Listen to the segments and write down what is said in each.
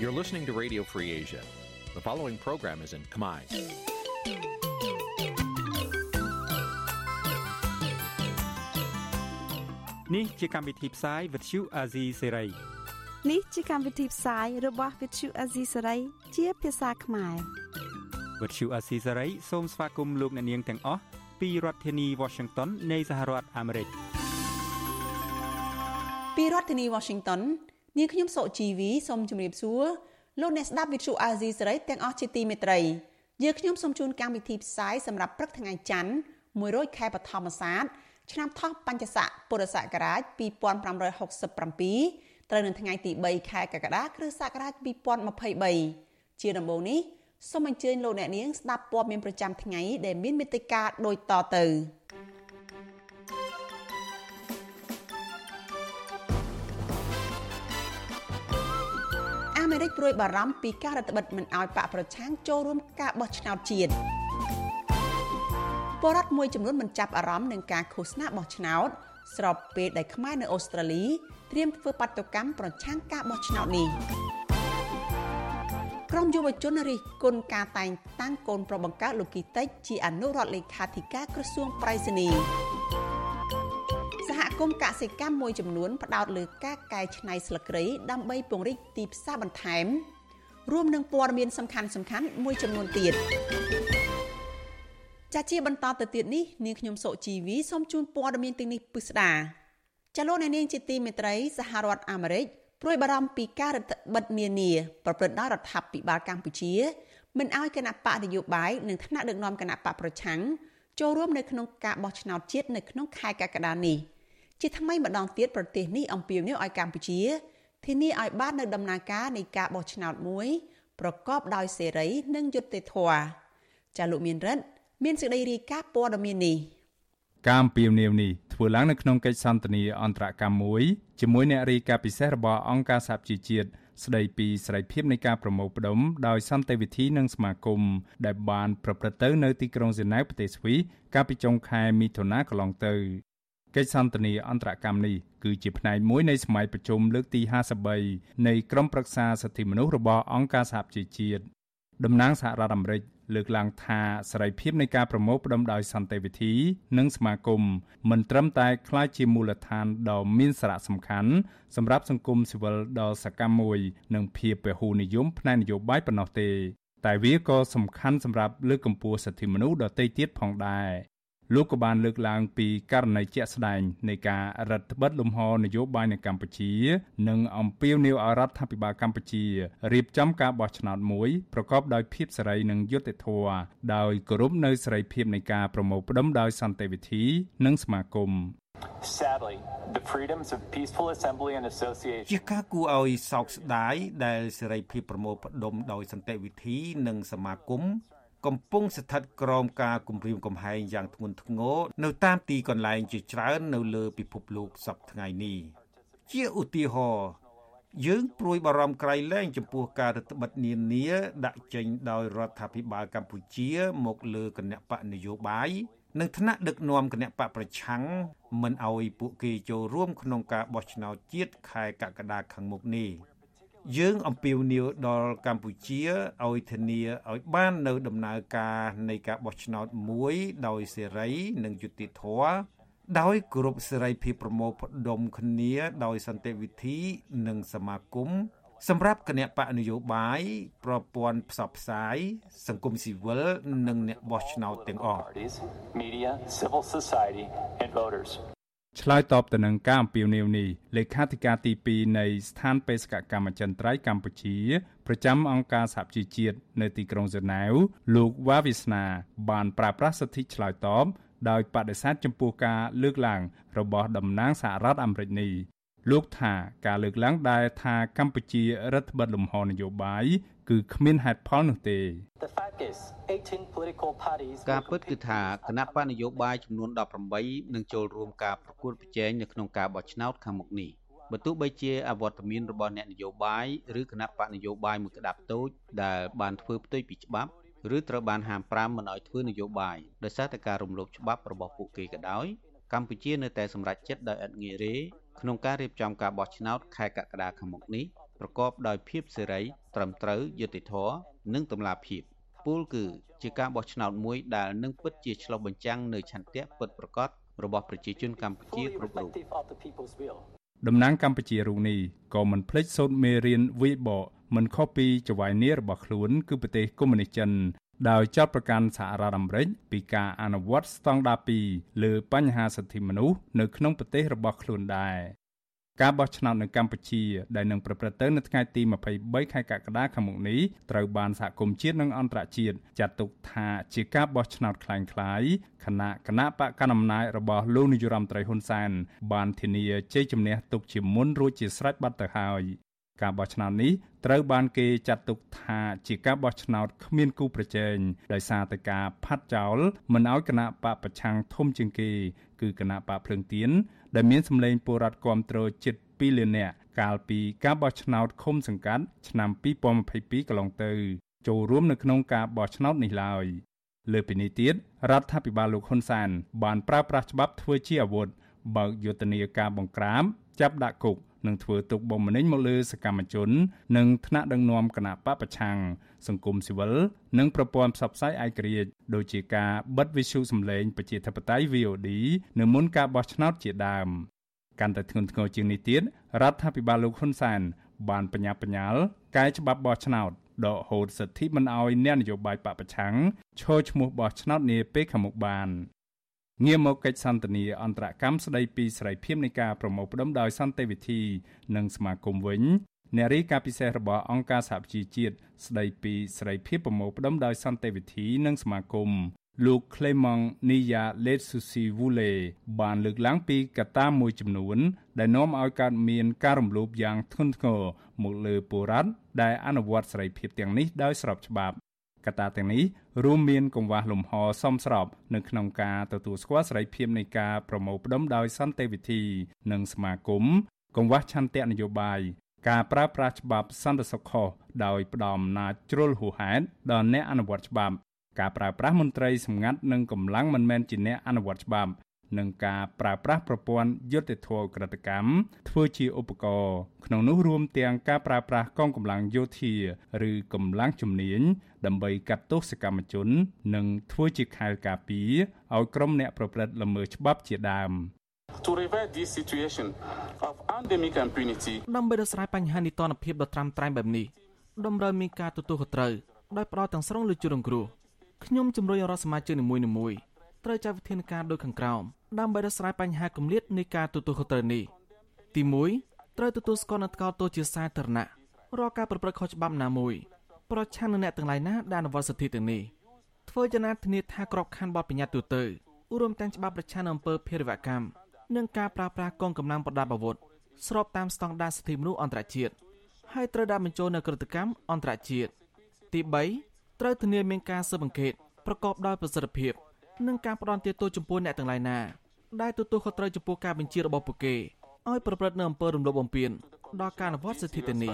You're listening to Radio Free Asia. The following program is in Khmer. Nǐ ជាកម្មវិធីផ្សាយ Vuthu Azizi Serai នេះជាកម្មវិធីផ្សាយរបស់ Vuthu Azizi Serai ជាភាសាខ្មែរ Vuthu Azizi Serai សូមស្វាគមន៍លោកអ្នកនាងទាំងអស់ពីរដ្ឋធានី Washington នៃសហរដ្ឋអាមេរិកពីរដ្ឋធានី Washington នាងខ្ញុំសុជីវីសូមជម្រាបសួរលោកអ្នកស្ដាប់ Vuthu Azizi Serai ទាំងអស់ជាទីមេត្រីយើងខ្ញុំសូមជូនកម្មវិធីផ្សាយសម្រាប់ព្រឹកថ្ងៃច័ន្ទ100ខែបឋមសាទឆ្នាំថោះបញ្ញស័កពុរសករាជ2567ត្រូវនៅថ្ងៃទី3ខែកក្កដាគ្រិស្តសករាជ2023ជាដំបូងនេះសូមអញ្ជើញលោកអ្នកនាងស្ដាប់ព័ត៌មានប្រចាំថ្ងៃដែលមានមេត្តាដូចតទៅ មេរិកព្រួយបារម្ភពីការរដ្ឋបិទមិនអោយបកប្រឆាំងចូលរួមការបោះឆ្នោតជាតិពលរដ្ឋមួយចំនួនមិនចាប់អារម្មណ៍នឹងការឃោសនាបោះឆ្នោត ស្របពេលដែលខ្មែរនៅអូស្ត្រាលីត្រៀមធ្វើបាតុកម្មប្រឆាំងការបោះឆ្នោតនេះក្រុមយុវជនរិះគន់ការតែងតាំងកូនប្រុសបង្កើតលោកគីតិចជាអនុរដ្ឋលេខាធិការក្រសួងប្រៃសណីសហ គមន៍កសិកម្មមួយចំនួនផ្ដោតលើការកែច្នៃស្លឹកគ្រៃដើម្បីពង្រីកទីផ្សារបន្ថែម រួមនឹងព័ត៌មានសំខាន់ៗមួយចំនួនទៀតចាជាបន្តទៅទៀតនេះនាងខ្ញុំសុជីវីសូមជូនព័ត៌មានទាំងនេះពិស្ដាចលនានាងជាទីមេត្រីសហរដ្ឋអាមេរិកព្រួយបារម្ភពីការរដ្ឋបិទនានាប្រព្រឹត្តដោយរដ្ឋាភិបាលកម្ពុជាមិនអោយគណៈបកនយោបាយនិងថ្នាក់ដឹកនាំគណៈបកប្រឆាំងចូលរួមនៅក្នុងការបោះឆ្នោតជាតិនៅក្នុងខែកក្កដានេះ ជាថ្មីម្ដងទៀតប្រទេសនេះអំពាវនាវឲ្យកម្ពុជាធានាឲ្យបាននៅដំណើរការនៃការបោះឆ្នោតមួយប្រកបដោយសេរីនិងយុត្តិធម៌ចាលោកមានរិទ្ធមានសេចក្តីរាយការណ៍ព័ត៌មាននេះការអំពាវនាវនេះធ្វើឡើងនៅក្នុងកិច្ចសន្ទនាអន្តរកម្មមួយជាមួយអ្នករាយការណ៍ពិសេសរបស់អង្គការសហជីវជាតិស្ដីពីសេរីភាពនៃការប្រមូលផ្ដុំដោយសន្តិវិធីនិងសមាគមដែលបានប្រព្រឹត្តទៅនៅទីក្រុងហ្សឺណែវប្រទេសស្វីសកាលពីចុងខែមិថុនាកន្លងទៅ កិច្ចសន្ទនាអន្តរកម្មនេះគឺជាផ្នែកមួយនៃសម័យប្រជុំលើកទី53នៃក្រុមប្រឹក្សាសិទ្ធិមនុស្សរបស់អង្គការសហជីវជាតិតំណាងសហរដ្ឋអាមេរិកលើកឡើងថាសេរីភាពនៃការប្រមូលផ្តុំដោយសន្តិវិធី និងសមាគមមិនត្រឹមតែក្លាយជាមូលដ្ឋានដ៏មានសារៈសំខាន់សម្រាប់សង្គមស៊ីវិលដ៏សកម្មមួយ និងភាពពហុនិយមផ្នែកនយោបាយប៉ុណ្ណោះទេ តែវាក៏សំខាន់សម្រាប់លើកកម្ពស់សិទ្ធិមនុស្សដទៃទៀតផងដែរ លោកក៏បានលើកឡើងពីករណីជាក់ស្ដែងនៃការរដ្ឋបិទលំហនយោបាយនៅកម្ពុជា និងអំពាវនាវឲ្យរដ្ឋាភិបាលកម្ពុជារៀបចំការបោះឆ្នោតមួយប្រកបដោយភាពសេរីនិងយុត្តិធម៌ដោយគោរពនៅសេរីភាពនៃការប្រមូលផ្តុំដោយសន្តិវិធី និងសមាគម Sadly the freedoms of peaceful assembly and association ជាការគួរឲ្យសោកស្ដាយដែលសេរីភាពប្រមូលផ្តុំដោយសន្តិវិធី និងសមាគម កំពុងស្ថិតក្រោមការគំរាមកំហែងយ៉ាងធ្ងន់ធ្ងរនៅតាមទីកន្លែងជាច្រើននៅលើពិភពលោកសប្តាហ៍ថ្ងៃនេះជាឧទាហរណ៍យើងព្រួយបារម្ភក្រៃលែងចំពោះការរដ្ឋបិទនានាដាក់ចេញដោយរដ្ឋាភិបាលកម្ពុជា មកលើគណៈបកនយោបាយនិងថ្នាក់ដឹកនាំគណៈបកប្រឆាំងមិនអោយពួកគេចូលរួមក្នុងការបោះឆ្នោតជាតិខែកក្កដាខាងមុខនេះ យើងអំពាវនាវដល់កម្ពុជាឲ្យធានាឲ្យបាននៅដំណើរការនៃការបោះឆ្នោតមួយដោយសេរីនិងយុត្តិធម៌ដោយគោរពសេរីភាពប្រមូលផ្ដុំគ្នាដោយសន្តិវិធីនិងសមាគមសម្រាប់គណៈបកនយោបាយប្រព័ន្ធផ្សព្វផ្សាយសង្គមស៊ីវិលនិងអ្នកបោះឆ្នោតទាំងអស់ media civil society and voters ឆ្លើយតបទៅនឹងការអំពាវនាវនេះលេខាធិការទី2នៃស្ថានបេសកកម្មចន្ទ្រៃកម្ពុជាប្រចាំអង្គការសហជីវជាតិនៅទីក្រុងហ្សឺណែវលោកវ៉ាវិស្នាបានប្រើប្រាស់សិទ្ធិឆ្លើយតបដោយបដិសេធចំពោះការលើកឡើងរបស់តំណាងសហរដ្ឋអាមេរិកនេះ លោកថាការលើកឡើងដែលថាកម្ពុជារដ្ឋបិទលំហនយោបាយគឺគ្មានហេតុផលនោះទេការពិតគឺថាគណៈបកនយោបាយចំនួន18នឹងចូលរួមការប្រកួតប្រជែងនៅក្នុងការបោះឆ្នោតខាងមុខនេះបើទោះបីជាអវត្តមានរបស់អ្នកនយោបាយឬគណៈបកនយោបាយមួយក្តាប់តូចដែលបានធ្វើផ្ទុយពីច្បាប់ឬត្រូវបានហាម5មិនឲ្យធ្វើនយោបាយដោយសារតែការរំលោភច្បាប់របស់ពួកគេក៏ដោយកម្ពុជានៅតែសម្រេចចិត្តដោយឥតងាយរេ ក្នុងការរៀបចំការបោះឆ្នោតខែកក្កដាខាងមុខនេះប្រកបដោយភាពសេរី ត្រឹមត្រូវយុត្តិធម៌និងតម្លាភាពពូលគឺជាការបោះឆ្នោតមួយដែលនឹងពិតជាឆ្លុះបញ្ចាំងនៅឆន្ទៈពិតប្រាកដរបស់ប្រជាជនកម្ពុជាគ្រប់រូបតំណាងកម្ពុជារូបនេះក៏មិនភ្លេចសូត្រមេរៀនវិបកមិនខុសពីចៅហ្វាយនីរបស់ខ្លួន គឺប្រទេសកុម្មុយនីសចិន ដោយចោទប្រកាន់សហរដ្ឋអាមេរិកពីការអនុវត្តស្តង់ដារ2លើបញ្ហាសិទ្ធិមនុស្សនៅក្នុងប្រទេសរបស់ខ្លួនដែរការបោះឆ្នោតនៅកម្ពុជាដែលនឹងប្រព្រឹត្តទៅនៅថ្ងៃទី23ខែកក្កដាខាងមុខនេះត្រូវបានសហគមន៍ជាតិនិងអន្តរជាតិចាត់ទុកថាជាការបោះឆ្នោតคล้ายៗគណៈគណៈបកកណ្ដាលអំណាចរបស់លោកនាយរដ្ឋមន្ត្រីហ៊ុនសែនបានធានាជ័យជំនះទុកជាមុនរួចជាស្រេចបាត់ទៅហើយ ការបោះឆ្នោតនេះត្រូវបានគេចាត់ទុកថាជាការបោះឆ្នោតគ្មានគូប្រជែងដោយសារតែការផាត់ចោលមិនឲ្យគណៈបកប្រឆាំងធំជាងគេគឺគណៈបកភ្លើងទៀនដែលមានសម្លេងពលរដ្ឋគ្រប់គ្រងជិត2លាននាក់កាលពីការបោះឆ្នោតឃុំសង្កាត់ឆ្នាំ2022កន្លងទៅ ចូលរួមនៅក្នុងការបោះឆ្នោតនេះឡើយលើពីនេះទៀតរដ្ឋាភិបាលលោកហ៊ុនសែនបានប្រើប្រាស់ច្បាប់ធ្វើជាអាវុធបើកយុទ្ធនាការបង្ក្រាបចាប់ដាក់គុក និងធ្វើទុកបុកម្នេញមកលើសកម្មជន និងថ្នាក់ដឹកនាំគណៈបពប្រឆាំងសង្គមស៊ីវិលនិងប្រព័ន្ធផ្សព្វផ្សាយឯករាជ្យដូចជាការបិទវិទ្យុសំឡេងប្រជាធិបតេយ្យ VOD នៅមុនការបោះឆ្នោតជាដើមកាន់តែធ្ងន់ធ្ងរជាងនេះទៀតរដ្ឋាភិបាលលោកហ៊ុនសែនបានបញ្ញាបញ្ញាលកែច្បាប់បោះឆ្នោតដកហូតសិទ្ធិមិនអោយអ្នកនយោបាយបពប្រឆាំងឈរឈ្មោះបោះឆ្នោតនាពេលខាងមុខបាន ងាកមកកិច្ចសន្ទនាអន្តរកម្មស្ដីពីសេរីភាពនៃការប្រមូលផ្ដុំដោយសន្តិវិធី និងសមាគមវិញអ្នករីកាពិសេសរបស់អង្គការសហប្រជាជាតិស្ដីពីសេរីភាពប្រមូលផ្ដុំដោយសន្តិវិធីនិងសមាគមលោក Clement Nia Letsusi Vule បានលើកឡើងពីកត្តាមួយចំនួន ដែលនាំឲ្យកើតមានការរំលោភយ៉ាងធ្ងន់ធ្ងរមកលើពលរដ្ឋដែលអនុវត្តសេរីភាពទាំងនេះដោយស្របច្បាប់ កត្តាទាំងនេះរួមមានកង្វះលំហសមស្របនៅក្នុងការទទួលស្គាល់សេរីភាពនៃការប្រមូលផ្ដុំដោយសន្តិវិធី និងសមាគមកង្វះឆន្ទៈនយោបាយការប្រើប្រាស់ច្បាប់សន្តិសុខខុសដោយផ្ដំអំណាចជ្រុលហួសហេតុដល់អ្នកអនុវត្តច្បាប់ការប្រើប្រាស់មន្ត្រីសម្ងាត់និងកម្លាំងមិនមែនជាអ្នកអនុវត្តច្បាប់ និងការប្រើប្រាស់ប្រព័ន្ធយុត្តិធម៌ក្រិតកម្មធ្វើជាឧបករណ៍ក្នុងនោះរួមទាំងការប្រើប្រាស់កងកម្លាំងយោធាឬកម្លាំងជំនាញដើម្បីកាត់ទោសកម្មជន និងធ្វើជាខែលការពារឲ្យក្រុមអ្នកប្រព្រឹត្តល្មើសច្បាប់ជាដើម to reverse this situation of endemic impunity ដើម្បីដោះស្រាយបញ្ហានីតិរដ្ឋភាពដ៏ត្រាំត្រែងបែបនេះតម្រូវមានការទទួលខុសត្រូវដោយផ្ដោតទាំងស្រុងលើជនរងគ្រោះខ្ញុំជំរុញរដ្ឋសមាជិកនីមួយៗត្រូវចាត់វិធានការដូចខាងក្រោម ដើម្បីដោះស្រាយបញ្ហាគម្លាតនៃការទទួលខុសត្រូវនេះទី1ត្រូវទទួលស្គាល់និងថ្កោលទោសជាសាធារណៈរាល់ការប្រព្រឹត្តខុសច្បាប់ណាមួយប្រឆាំងនឹងអ្នកទាំងឡាយណាដែលអនុវត្តសិទ្ធិទាំងនេះធ្វើចំណាត់ធានាថាក្របខ័ណ្ឌបទបញ្ញត្តិទូទៅរួមទាំងច្បាប់ប្រឆាំងនឹងអំពើភេរវកម្មនិងការប្រើប្រាស់កងកម្លាំងប្រដាប់អាវុធស្របតាមស្តង់ដារសិទ្ធិមនុស្សអន្តរជាតិហើយត្រូវដាក់បញ្ចូលនៅក្រតិកម្មអន្តរជាតិទី3ត្រូវធានាមានការស៊ើបអង្កេតប្រកបដោយប្រសិទ្ធភាព និងការផ្ដន់ទាទោសចំពោះអ្នកទាំងឡាយណាដែលទទួលខុសត្រូវចំពោះការបញ្ជារបស់ពួកគេឲ្យប្រព្រឹត្តនៅអំពើរំលោភបំពានដល់ការអនុវត្តសិទ្ធិទាំងនេះ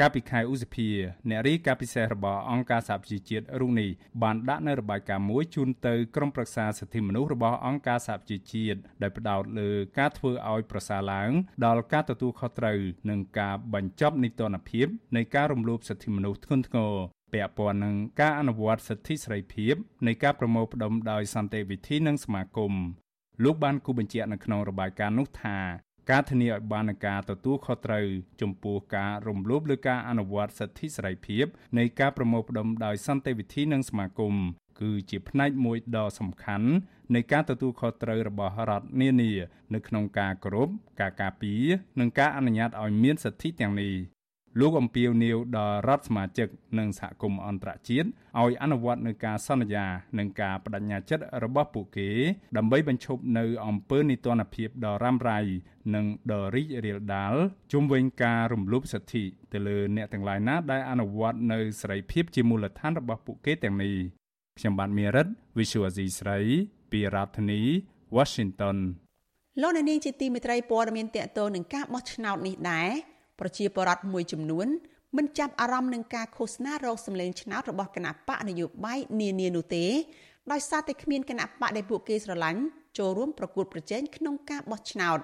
កាលពីខែឧសភាអ្នករីកាពិសេសរបស់អង្គការសហប្រជាជាតិរុងនេះបានដាក់នៅរបាយការណ៍មួយជូនទៅក្រុមប្រឹក្សាសិទ្ធិមនុស្សរបស់អង្គការសហប្រជាជាតិដែលផ្ដោតលើការធ្វើឲ្យប្រសើរឡើងដល់ការទទួលខុសត្រូវនិងការបញ្ចប់នីតិរដ្ឋភាពនៃការរំលោភសិទ្ធិមនុស្សធ្ងន់ធ្ងរ ពាក់ព័ន្ធនឹងការអនុវត្តសិទ្ធិសេរីភាពនៃការប្រមូលផ្ដុំដោយសន្តិវិធីនិងសមាគមលោកបានគូបញ្ជាក់នៅក្នុងរបាយការណ៍នោះថាការធានាឲ្យបាននូវការទទួលខុសត្រូវចំពោះការរំលោភលើការអនុវត្តសិទ្ធិសេរីភាពនៃការប្រមូលផ្ដុំដោយសន្តិវិធីនិងសមាគមគឺជាផ្នែកមួយដ៏សំខាន់នៃការទទួលខុសត្រូវរបស់រដ្ឋនានា នៅក្នុងការគោរពការការពារនិងការអនុញ្ញាតឲ្យមានសិទ្ធិទាំងនេះ លោកអំពីវនីវដល់រដ្ឋសមាជិកនិងសហគមន៍អន្តរជាតិឲ្យអនុវត្តនូវការសន្យានិងការបដិញ្ញាចិត្តរបស់ពួកគេ ដើម្បីបញ្ឈប់នៅអំពើនីតិរដ្ឋភាពដ៏រ៉ាំរ៉ៃនិងដ៏រីករាលដាលជុំវិញការរំលោភសិទ្ធិទៅលើអ្នកទាំងឡាយណាដែលអនុវត្តនៅសេរីភាពជាមូលដ្ឋានរបស់ពួកគេទាំងនេះខ្ញុំបាទមេរិត Visual Asia ស្រីពីរដ្ឋធានី Washington លោកអ្នកនាងជាទីមេត្រីព័ត៌មានតកតនឹងការបោះឆ្នោតនេះដែរ ប្រជាពលរដ្ឋមួយចំនួនមិនចាប់អារម្មណ៍នឹងការឃោសនារោគសម្លេងឆ្នោតរបស់គណៈបកនយោបាយនានានោះទេដោយសារតែគ្មានគណៈបកដែលពួកគេស្រឡាញ់ចូលរួមប្រកួតប្រជែងក្នុងការបោះឆ្នោត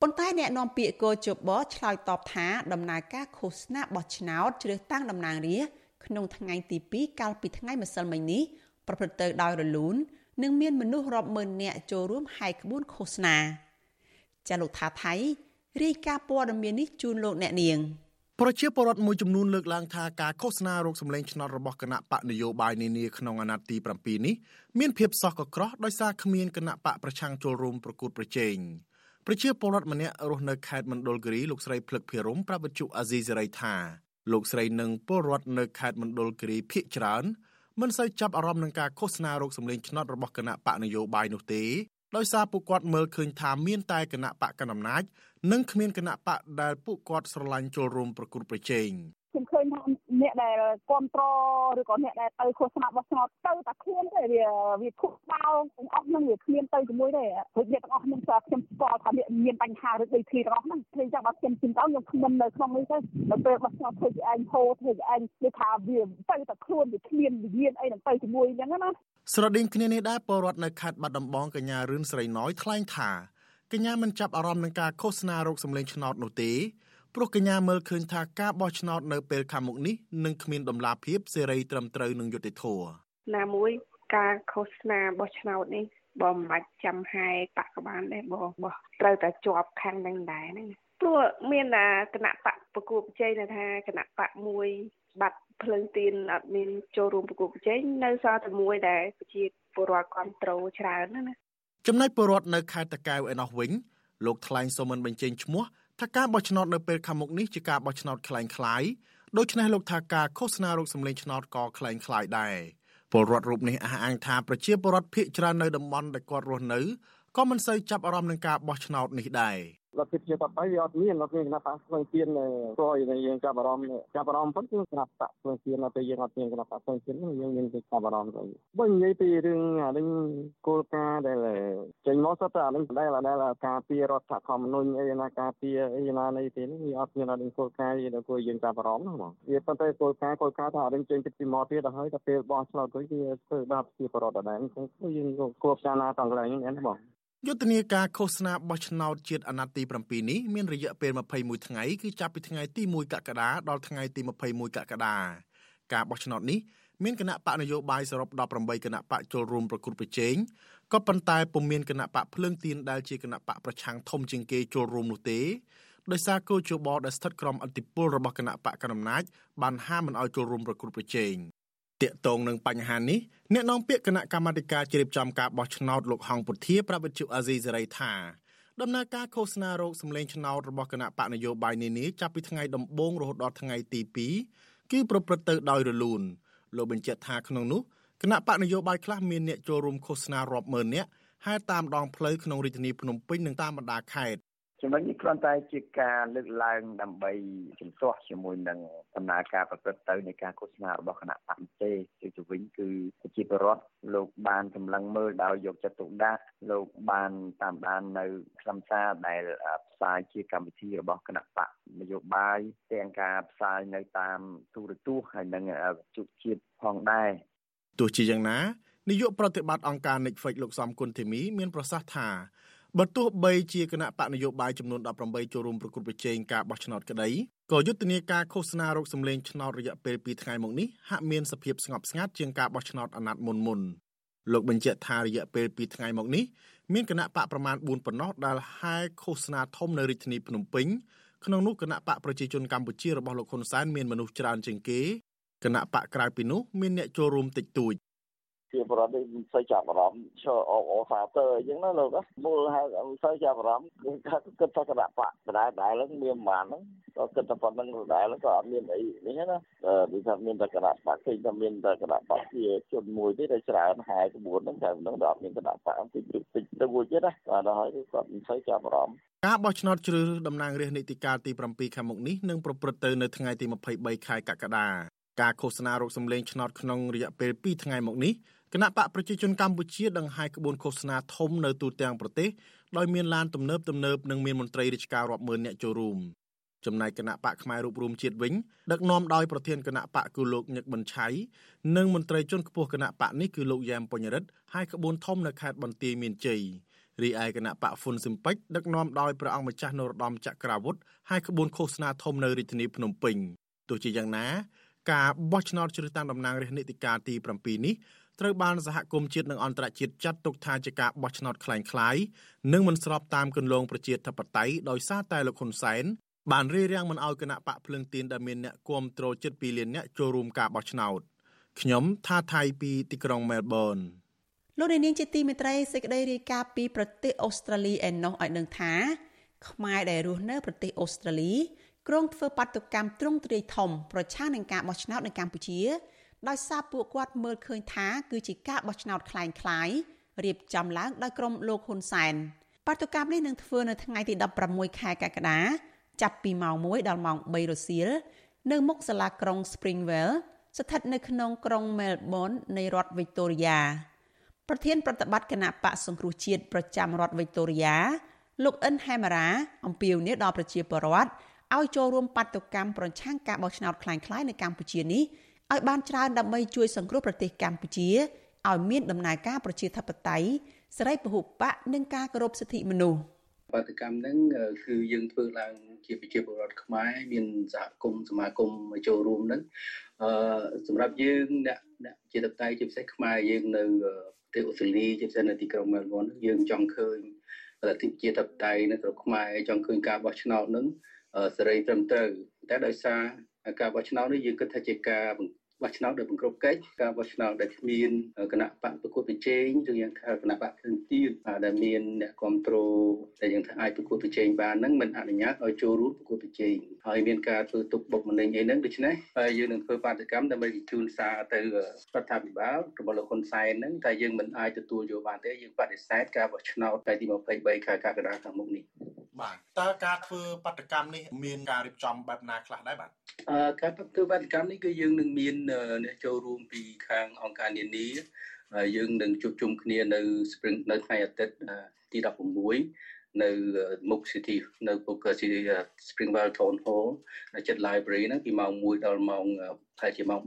ប៉ុន្តែអ្នកនាំពាក្យកោជបឆ្លើយតបថាដំណើរការឃោសនាបោះឆ្នោតជ្រើសតាំងតំណាងរាស្ត្រក្នុងថ្ងៃទី2កាលពីថ្ងៃម្សិលមិញនេះប្រព្រឹត្តទៅដោយរលូននិងមានមនុស្សរាប់ម៉ឺននាក់ចូលរួមហែកក្បួនឃោសនាចាលោកថាថៃ រាយការណ៍ព័ត៌មាននេះជូនលោកអ្នកនាងប្រជាពលរដ្ឋមួយចំនួនលើកឡើងថាការឃោសនារោគសម្លេងឆ្នោតរបស់គណៈបកនយោបាយនានាក្នុងអាណត្តិទី7នេះមានភាពសោះកក្រោះដោយសារគ្មានគណៈបកប្រឆាំងចូលរួមប្រកួតប្រជែងប្រជាពលរដ្ឋម្នាក់រស់នៅខេត្តមណ្ឌលគិរីលោកស្រីភ្លឹកភិរមប្រាប់វិទ្យុអាស៊ីសេរីថាលោកស្រីនិងពលរដ្ឋនៅខេត្តមណ្ឌលគិរីភៀកច្រើនមិនសូវចាប់អារម្មណ៍នឹងការឃោសនារោគសម្លេងឆ្នោតរបស់គណៈបកនយោបាយនោះទេដោយសារពួកគាត់មើលឃើញថាមានតែគណៈបកកណ្ដាលអំណាច និងគ្មានគណៈបកដែលពួកគាត់ស្រឡាញ់ចូលរួមប្រគល់ប្រជែងខ្ញុំឃើញថាអ្នកដែលគ្រប់គ្រងឬក៏អ្នកដែលទៅឃោសនាបោះឆ្នោតទៅតែខ្លួនទេវាវាខុសបោទាំងអស់ហ្នឹងវាគ្មានទៅជាមួយទេព្រោះអ្នកទាំងអស់ខ្ញុំស្គាល់ខ្ញុំស្គាល់ថាអ្នកមានបញ្ហាឬដូចគ្នាទាំងអស់ហ្នឹងព្រោះចឹងបើខ្ញុំជិះទៅខ្ញុំគ្មិននៅក្នុងនេះទៅដល់ពេលបោះឆ្នោតធ្វើជាឯងហូរធ្វើជាឯងនិយាយថាវាទៅតែខ្លួនវាគ្មានវិញ្ញាណអីនឹងទៅជាមួយអញ្ចឹងណាស្រដៀងគ្នានេះដែរពលរដ្ឋនៅខេត្តបាត់ដំបងកញ្ញារឿនស្រីណយថ្លែងថា កញ្ញាមិនចាប់អារម្មណ៍នឹងការឃោសនារោគសម្លេងឆ្នោតនោះទេព្រោះកញ្ញាមើលឃើញថាការបោះឆ្នោតនៅពេលខាងមុខនេះនឹងគ្មានដំណាភាពសេរីត្រឹមត្រូវនឹងយុត្តិធម៌ណាមួយការឃោសនាបោះឆ្នោតនេះបងមិនបាច់ចាំហែបកបានទេបងបោះត្រូវតែជាប់ខាងនឹងដែរហ្នឹងព្រោះមានតែគណៈបកប្រគួតប្រជែងថាគណៈបកមួយបាត់ភ្លើងទៀនអត់មានចូលរួមប្រគួតប្រជែងនៅសល់តែមួយដែលប្រជាពលរដ្ឋគ្រប់គ្រងច្រើនណា ចំណែកពលរដ្ឋនៅខេត្តតាកែវឯណោះវិញលោកថ្លែងសូមមិនបញ្ចេញឈ្មោះថាការបោះឆ្នោតនៅពេលខាងមុខនេះជាការបោះឆ្នោតคล้ายៗដូច្នេះលោកថាការឃោសនារោគសម្លេងឆ្នោតក៏คล้ายៗដែរពលរដ្ឋរូបនេះអះអាងថាប្រជាពលរដ្ឋភៀសច្រើននៅតំបន់ដែលគាត់រស់នៅក៏មិនសូវចាប់អារម្មណ៍នឹងការបោះឆ្នោតនេះដែរ លទ្ធិប្រជាធិបតេយ្យវាអត់មានអត់មានគណៈបកស្វែងទៀនព្រោះយើងចាប់អារម្មណ៍ចាប់អារម្មណ៍ប៉ុន្តែគណៈបកស្វែងទៀនតែយើងអត់មានគណៈបកស្វែងទៀនយើងមានតែចាប់អារម្មណ៍ទៅបើនិយាយពីរឿងអានេះគោលការណ៍ដែលចេញមកសុទ្ធតែអានេះដែលដែលការពីរដ្ឋធម្មនុញ្ញអីណាការពីអីណានេះទេនេះវាអត់មានអានេះគោលការណ៍ដែលគួរយើងចាប់អារម្មណ៍ហ្នឹងបងវាប៉ុន្តែគោលការណ៍គោលការណ៍ថាអានេះចេញពីមកទៀតដល់ហើយតែពេលបោះឆ្នោតទៅវាធ្វើបាបជាបរដ្ឋដដែលអញ្ចឹងយើងគួរការណាតង់កន្លែងនេះណាបង យុទ្ធនាការឃោសនាបោះឆ្នោតជាតិអាណត្តិទី7នេះមានរយៈពេល21ថ្ងៃគឺចាប់ពីថ្ងៃទី1កក្កដាដល់ថ្ងៃទី21កក្កដាការបោះឆ្នោតនេះមានគណៈបកនយោបាយសរុប18គណៈបកចូលរួមប្រគល់ប្រជែងក៏ប៉ុន្តែពុំមានគណៈបកភ្លើងទៀនដែលជាគណៈបកប្រឆាំងធំជាងគេចូលរួមនោះទេដោយសារគោជបដែលស្ថិតក្រោមអធិបុលរបស់គណៈបកកណ្ដាលអំណាចបានហាមមិនឲ្យចូលរួមប្រគល់ប្រជែង តាកតងនឹងបញ្ហានេះអ្នកនាំពាក្យគណៈកម្មាធិការជ្រៀបចំការបោះឆ្នោតលោកហងពុធាប្រាប់វិទ្យុអាស៊ីសេរីថាដំណើរការឃោសនារោគសម្លេងឆ្នោតរបស់គណៈបកនយោបាយនានាចាប់ពីថ្ងៃដំបូងរហូតដល់ថ្ងៃទី2គឺប្រព្រឹត្តទៅដោយរលូនលោកបញ្ជាក់ថាក្នុងនោះគណៈបកនយោបាយខ្លះមានអ្នកចូលរួមឃោសនារាប់ម៉ឺននាក់ហើយតាមដងផ្លូវក្នុងរាជធានីភ្នំពេញនិងតាមបណ្ដាខេត្ត ចំណុចនេះគ្រាន់តែជាការលើកឡើងដើម្បីជំទាស់ជាមួយនឹងដំណើរការប្រព្រឹត្តទៅនៃការឃោសនារបស់គណៈបកទេជាទៅវិញគឺប្រជាពលរដ្ឋលោកបានសម្លឹងមើលដោយយកចិត្តទុកដាក់លោកបានតាមដាននៅខ្លឹមសារដែលផ្សាយជាកម្មវិធីរបស់គណៈបកនយោបាយទាំងការផ្សាយនៅតាមទូរទស្សន៍ហើយនិងវិទ្យុជាតិផងដែរទោះជាយ៉ាងណានាយកប្រតិបត្តិអង្គការ Netflix លោកសំគុណធីមីមានប្រសាសន៍ថា បើទោះបីជាគណៈបកនយោបាយចំនួន18ចូលរួមប្រគល់ប្រជែងការបោះឆ្នោតក្តីក៏យុទ្ធនាការឃោសនារោគសម្លេងឆ្នោតរយៈពេល2ថ្ងៃមកនេះហាក់មានសភាពស្ងប់ស្ងាត់ជាងការបោះឆ្នោតអាណត្តិមុនមុនលោកបញ្ជាក់ថារយៈពេល2ថ្ងៃមកនេះមានគណៈបកប្រមាណ4ប៉ុណ្ណោះដែលហែឃោសនាធំនៅរាជធានីភ្នំពេញក្នុងនោះគណៈបកប្រជាជនកម្ពុជារបស់លោកហ៊ុនសែនមានមនុស្សច្រើនជាងគេគណៈបកក្រៅពីនោះមានអ្នកចូលរួមតិចតួច ជាបរិបទនេះមិនសូវចាប់អារម្មណ៍ឈរអបអសាទើអញ្ចឹងណាលោកមូលហេតុមិនសូវចាប់អារម្មណ៍គឺថាគិតថាគណៈបកដដែលដែលហ្នឹងមានប្រហែលហ្នឹងក៏គិតថាប៉ុណ្្នឹងដដែលក៏អត់មានអីនេះណាដូចថាមានតែគណៈបកឃើញថាមានតែគណៈបកជាជនមួយទេដែលច្រើនហែក្បួនហ្នឹងតែហ្នឹងដល់អត់មានគណៈបកតិចតិចទៅមួយទៀតណាបាទដល់ហើយគាត់មិនសូវចាប់អារម្មណ៍ការបោះឆ្នោតជ្រើសរើសតំណាងរាស្ត្រនីតិកាលទី7ខាងមុខនេះនឹងប្រព្រឹត្តទៅនៅថ្ងៃទី23ខែកក្កដាការឃោសនារោគសម្លេងឆ្នោតក្នុងរយៈពេល2ថ្ងៃមកនេះ គណៈបកប្រជាជនកម្ពុជាដង្ហែក្បួនឃោសនាធំនៅទូទាំងប្រទេសដោយមានឡានទំនើបទំនើបនិងមានមន្ត្រីរាជការរាប់ម៉ឺននាក់ចូលរួមចំណែកគណៈបកផ្នែករូបរួមជាតិវិញដឹកនាំដោយប្រធានគណៈបកគឺលោកញឹកប៊ុនឆៃនិងមន្ត្រីជាន់ខ្ពស់គណៈបកនេះគឺលោកយ៉ែមពញ្ញរិទ្ធហើយក្បួនធំនៅខេត្តបន្ទាយមានជ័យរីឯគណៈបកហ្វុនស៊ឹមពេចដឹកនាំដោយព្រះអង្គម្ចាស់នរោត្តមចក្រាវុធហើយក្បួនឃោសនាធំនៅរាជធានីភ្នំពេញទោះជាយ៉ាងណាការបោះឆ្នោតជ្រើសតាំងតំណាងរាស្ត្រនីតិកាលទី7នេះ ត្រូវបានសហគមន៍ជាតិនិងអន្តរជាតិចាត់ទុកថាជាការបោះឆ្នោតคล้ายៗនិងមិនស្របតាមគន្លងប្រជាធិបតេយ្យដោយសារតែលោកហ៊ុនសែនបានរារាំងមិនឲ្យគណៈបកភ្លឹងទៀនដែលមានអ្នកគាំទ្រជិត2លានអ្នកចូលរួមការបោះឆ្នោតខ្ញុំថាថៃពីទីក្រុងមែលប៊នលោកនាងជាទីមេត្រីសេចក្តីរាយការណ៍ពីប្រទេសអូស្ត្រាលីឯណោះឲ្យដឹងថាខ្មែរដែលរស់នៅប្រទេសអូស្ត្រាលីក្រុងធ្វើបាតុកម្មទ្រង់ទ្រាយធំប្រឆាំងនឹងការបោះឆ្នោតនៅកម្ពុជា ដោយសារពួកគាត់មើលឃើញថាគឺជាការបោះឆ្នោតคล้ายៗរៀបចំឡើងដោយក្រុមលោកហ៊ុនសែនបាតុកម្មនេះនឹងធ្វើនៅថ្ងៃទី16ខែកក្កដាចាប់ពីម៉ោង1ដល់ម៉ោង3រសៀលនៅមុខសាលាក្រុង Springvale ស្ថិតនៅក្នុងក្រុង Melbourne នៃរដ្ឋ Victoria ប្រធានប្រតិបត្តិគណៈបកសង្គ្រោះជាតិប្រចាំរដ្ឋ Victoria លោកអិនហេម៉ារ៉ាអំពាវនាវដល់ប្រជាពលរដ្ឋឲ្យចូលរួមបាតុកម្មប្រឆាំងការបោះឆ្នោតคล้ายៗនៅកម្ពុជានេះ ឲ្យបានច្រើនដើម្បីជួយសង្គ្រោះប្រទេសកម្ពុជាឲ្យមានដំណើរការប្រជាធិបតេយ្យសេរីពហុបកនិងការគោរពសិទ្ធិមនុស្សបាតកម្មហ្នឹងគឺយើងធ្វើឡើងជាប្រជាពលរដ្ឋខ្មែរមានសហគមន៍សមាគមចូលរួមហ្នឹងអឺសម្រាប់យើងអ្នកអ្នកជាតបតៃជាពិសេសខ្មែរយើងនៅប្រទេសអូស្ត្រាលីជាពិសេសនៅទីក្រុងមែលប៊នយើងចង់ឃើញលទ្ធិជាតបតៃនៅស្រុកខ្មែរចង់ឃើញការបោះឆ្នោតហ្នឹងសេរីត្រឹមត្រូវតែដោយសារ ការបោះឆ្នោតនេះយើងគិតថាជាការបោះឆ្នោតដោយបង្ក្រប់កិច្ចការបោះឆ្នោតដែលគ្មានគណៈបកប្រកួតប្រជែងឬយ៉ាងថាគណៈបកផ្សេងទៀតដែលមានអ្នកគ្រប់គ្រងដែលយ៉ាងថាអាចប្រកួតប្រជែងបានហ្នឹងមិនអនុញ្ញាតឲ្យចូលរួមប្រកួតប្រជែងហើយមានការធ្វើទុកបុកម្នេញអីហ្នឹងដូច្នេះហើយយើងនឹងធ្វើបាតកម្មដើម្បីជូនសារទៅរដ្ឋាភិបាលរបស់លោកហ៊ុនសែនហ្នឹងតែយើងមិនអាចទទួលយកបានទេយើងបដិសេធការបោះឆ្នោតថ្ងៃទី23ខែកក្កដាខាងមុខនេះ បាទតើការធ្វើបាតកម្មនេះមានការរៀបចំបែបណាខ្លះដែរបាទអឺការធ្វើបាតកម្មនេះគឺយើងនឹងមានអ្នកចូលរួមពីខាងអង្គការនានាយើងនឹងជួបជុំគ្នានៅ Spring នៅថ្ងៃអាទិត្យទី16នៅមុខ City នៅពុក City Springvale Town Hall នៅចិត្ត library ហ្នឹងពីម៉ោង1ដល់ម៉ោងប្រហែលជាម៉ោង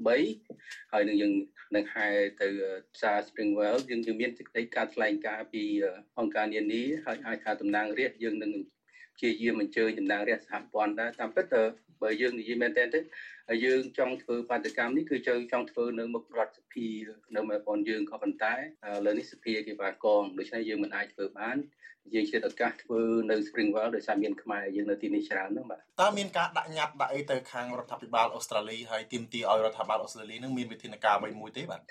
3ហើយនឹងយើងនឹងហែទៅផ្សារ Springvale យើងយើងមានសេចក្តីការថ្លែងការណ៍ពីអង្គការនានាហើយអាចថាតំណាងរាស្ត្រយើងនឹង ជាយាមអញ្ជើញតំណាងរាស្ត្រសហព័ន្ធដែរតាមពិតបើយើងនិយាយមែនតើទៅហើយយើងចង់ធ្វើបាតកម្មនេះគឺយើងចង់ធ្វើនៅមុខរដ្ឋសភានៅមែលប៊នយើងក៏ប៉ុន្តែលើនេះសភាគេបានកងដូច្នេះយើងមិនអាចធ្វើបាន យើងជាឱកាសធ្វើនៅ Springwell ដោយសារមានខ្មែរយើងនៅទីនេះច្រើនហ្នឹងបាទតើមានការដាក់ញត្តិដាក់អីទៅខាងរដ្ឋាភិបាលអូស្ត្រាលីហើយទាមទារឲ្យរដ្ឋាភិបាលអូស្ត្រាលីនឹងមានវិធានការអ្វីមួយទេបាទ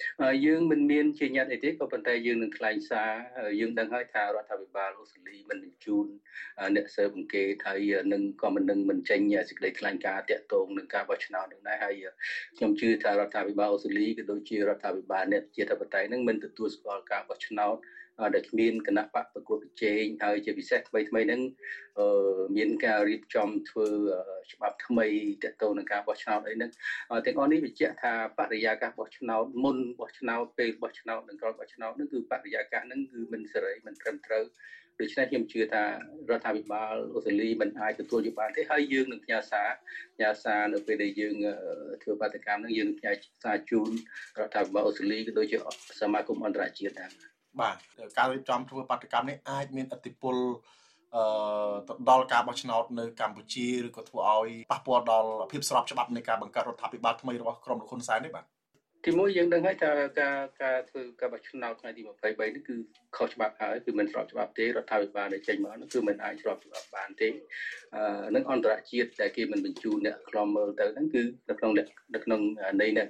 យើងមិនមានជាញត្តិអីទេក៏ប៉ុន្តែយើងនឹងថ្លែងសារយើងដឹងហើយថារដ្ឋាភិបាលអូស្ត្រាលីមិនបញ្ជូនអ្នកស៊ើបអង្កេតហើយនឹងក៏មិននឹងមិនចេញសេចក្តីថ្លែងការណ៍តាក់ទងនឹងការបោះឆ្នោតនឹងដែរហើយខ្ញុំជឿថារដ្ឋាភិបាលអូស្ត្រាលីក៏ដូចជារដ្ឋាភិបាលអ្នកជាធិបតេយ្យនឹងមិនទទួលស្គាល់ការបោះឆ្នោត ដែលគ្មានគណៈបកប្រកួតប្រជែងហើយជាពិសេសថ្មីថ្មីហ្នឹងមានការរៀបចំធ្វើច្បាប់ថ្មីទាក់ទងនឹងការបោះឆ្នោតអីហ្នឹងទាំងអស់នេះបញ្ជាក់ថាបរិយាកាសបោះឆ្នោតមុនបោះឆ្នោតពេលបោះឆ្នោតនិងក្រោយបោះឆ្នោតហ្នឹងគឺបរិយាកាសហ្នឹងគឺមិនសេរីមិនត្រឹមត្រូវ ដូច្នេះខ្ញុំជឿថារដ្ឋាភិបាលអូស្ត្រាលីមិនអាចទទួលយកបានទេហើយយើងនឹងផ្ញើសារផ្ញើសារនៅពេលដែលយើងធ្វើបាតកម្មហ្នឹងយើងនឹងផ្ញើសារជូនរដ្ឋាភិបាលអូស្ត្រាលីក៏ដូចជាសមាគមអន្តរជាតិដែរបាទការរៀបចំធ្វើបាតកម្មនេះអាចមានឥទ្ធិពលអឺទៅដល់ការបោះឆ្នោតនៅកម្ពុជាឬក៏ធ្វើឲ្យប៉ះពាល់ដល់ភាពស្របច្បាប់នៃការបង្កើតរដ្ឋាភិបាលថ្មីរបស់ក្រុមលោកហ៊ុនសែននេះបាទ ទីមួយយើងដឹងហើយថាការការធ្វើការបោះឆ្នោតថ្ងៃទី23នេះគឺខុសច្បាប់ហើយគឺមិនស្របច្បាប់ទេរដ្ឋាភិបាលដែលចេញមកនោះគឺមិនអាចស្របច្បាប់បានទេអឺនឹងអន្តរជាតិដែលគេមិនបញ្ជូនអ្នកខ្លំមើលទៅហ្នឹងគឺនៅក្នុងនៅក្នុងន័យនេះ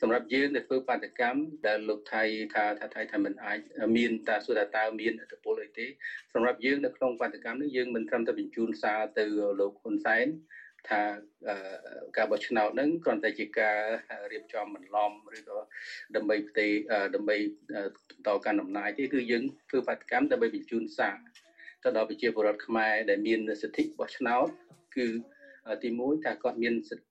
សម្រាប់យើងដែលធ្វើបាតកម្មដែលលោកថៃថាថាថៃថាមិនអាចមានតាសួរថាតើមានអត្តពលអីទេសម្រាប់យើងនៅក្នុងបាតកម្មនេះយើងមិនត្រឹមតែបញ្ជូនសារទៅលោកហ៊ុនសែន ថាការបោះឆ្នោតហ្នឹងគ្រាន់តែជាការរៀបចំបន្លំឬក៏ដើម្បីផ្ទេដើម្បីបន្តការដំណើរទេគឺយើងធ្វើបាតកម្មដើម្បីបញ្ជូនសារទៅដល់ប្រជាពលរដ្ឋខ្មែរដែលមានសិទ្ធិបោះឆ្នោតគឺទី1ថាគាត់មានសិទ្ធិ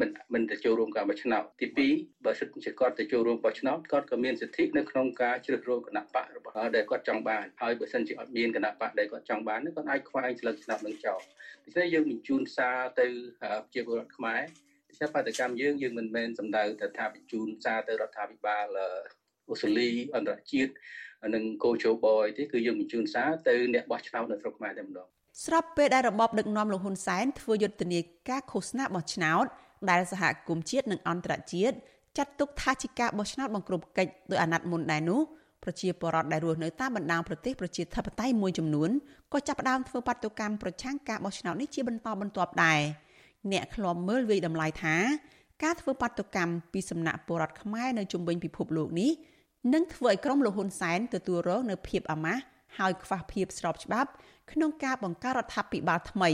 មិនមិនទៅចូលរួមការបោះឆ្នោតទី2បើសិនជាគាត់ទៅចូលរួមបោះឆ្នោតគាត់ក៏មានសិទ្ធិនៅក្នុងការជ្រើសរើសគណៈបករបស់ដែលគាត់ចង់បានហើយបើសិនជាអត់មានគណៈបកដែលគាត់ចង់បានគាត់អាចខ្វែងស្លឹកឆ្នោតនឹងចោលដូច្នេះយើងបញ្ជូនសារទៅប្រជាពលរដ្ឋខ្មែរដូច្នេះបដកម្មយើងយើងមិនមែនសំដៅទៅថាបញ្ជូនសារទៅរដ្ឋាភិបាលអូស្ត្រាលីអន្តរជាតិនិងកោជបយទេគឺយើងបញ្ជូនសារទៅអ្នកបោះឆ្នោតនៅស្រុកខ្មែរតែម្ដង ស្របពេលដែលរបបដឹកនាំលោកហ៊ុនសែនធ្វើយុទ្ធនាការឃោសនាបោះឆ្នោតដែលសហគមន៍ជាតិនិងអន្តរជាតិចាត់ទុកថាជាការបោះឆ្នោតបង្ក្រប់កិច្ចដោយអាណត្តិមុនដែរនោះប្រជាពលរដ្ឋដែលរស់នៅតាមបណ្ដាប្រទេសប្រជាធិបតេយ្យមួយចំនួនក៏ចាប់ផ្ដើមធ្វើបាតុកម្មប្រឆាំងការបោះឆ្នោតនេះជាបន្តបន្ទាប់ដែរអ្នកខ្លំមើលវិយតម្លៃថាការធ្វើបាតុកម្មពីសំណាក់ពលរដ្ឋខ្មែរនៅជុំវិញពិភពលោកនេះនឹងធ្វើឲ្យក្រុមលោកហ៊ុនសែនទទួលរងនូវភាពអាម៉ាស់ហើយខ្វះភាពស្របច្បាប់ ក្នុងការបង្កើតរដ្ឋាភិបាលថ្មី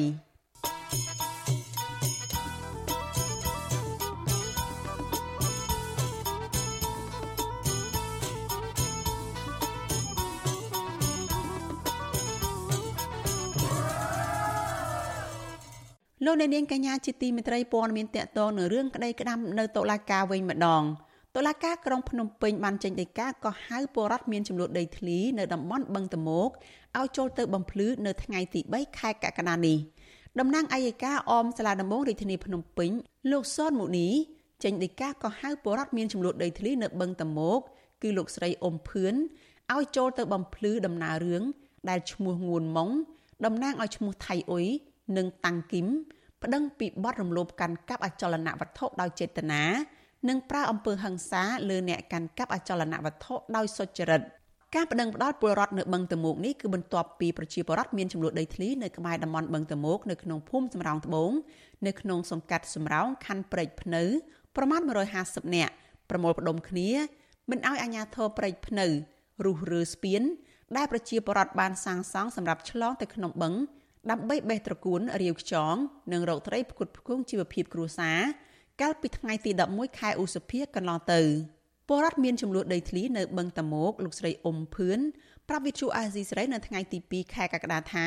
លោកអ្នកនាងកញ្ញាជាទីមេត្រីព័ត៌មានតកតងនៅរឿងក្តីក្តាំនៅតុលាការវិញម្ដងតុលាការក្រុងភ្នំពេញបានចេញដីកាកោះហៅពលរដ្ឋមានចំនួនដីធ្លីនៅតំបន់បឹងតមោក ឲ្យចូលទៅបំភ្លឺនៅថ្ងៃទី3ខែកក្កដានេះតំណាងអัยការអមសាលាដំបងរាជធានីភ្នំពេញលោកសនមុនីចេញដីកាកោះហៅពលរដ្ឋមានចំនួនដីធ្លីនៅបឹងតមោកគឺលោកស្រីអ៊ុំភឿនឲ្យចូលទៅបំភ្លឺដំណើររឿងដែលឈ្មោះងួនម៉ុងតំណាងឲ្យឈ្មោះថៃអ៊ុយនិងតាំងគីមប្តឹងពីបទរំលោភកាន់កាប់អចលនវត្ថុដោយចេតនានិងប្រើអំពើហិង្សាលើអ្នកកាន់កាប់អចលនវត្ថុដោយសុចរិត ការប្តឹងផ្តល់ពលរដ្ឋនៅបឹងតមោកនេះគឺបន្ទាប់ពីប្រជាពលរដ្ឋមានចំនួនដីធ្លីនៅក្បែរតំបន់បឹងតមោកនៅក្នុងភូមិសំរោងត្បូងនៅក្នុងសង្កាត់សំរោងខណ្ឌព្រែកភ្នៅប្រមាណ150នាក់ប្រមូលផ្ដុំគ្នាមិនឲ្យអាជ្ញាធរព្រែកភ្នៅរុះរើស្ពានដែលប្រជាពលរដ្ឋបានសាងសង់សម្រាប់ឆ្លងទៅក្នុងបឹងដើម្បីបេះត្រកួនរាវខ្យងនិងរកត្រីផ្គត់ផ្គង់ជីវភាពគ្រួសារកាលពីថ្ងៃទី11ខែឧសភាកន្លងទៅ ពលរដ្ឋមានចំនួនដីធ្លីនៅបឹងតមោកលោកស្រីអ៊ុំភឿនប្រាប់វិទ្យុអាស៊ីសេរីនៅថ្ងៃទី2ខែកក្កដាថា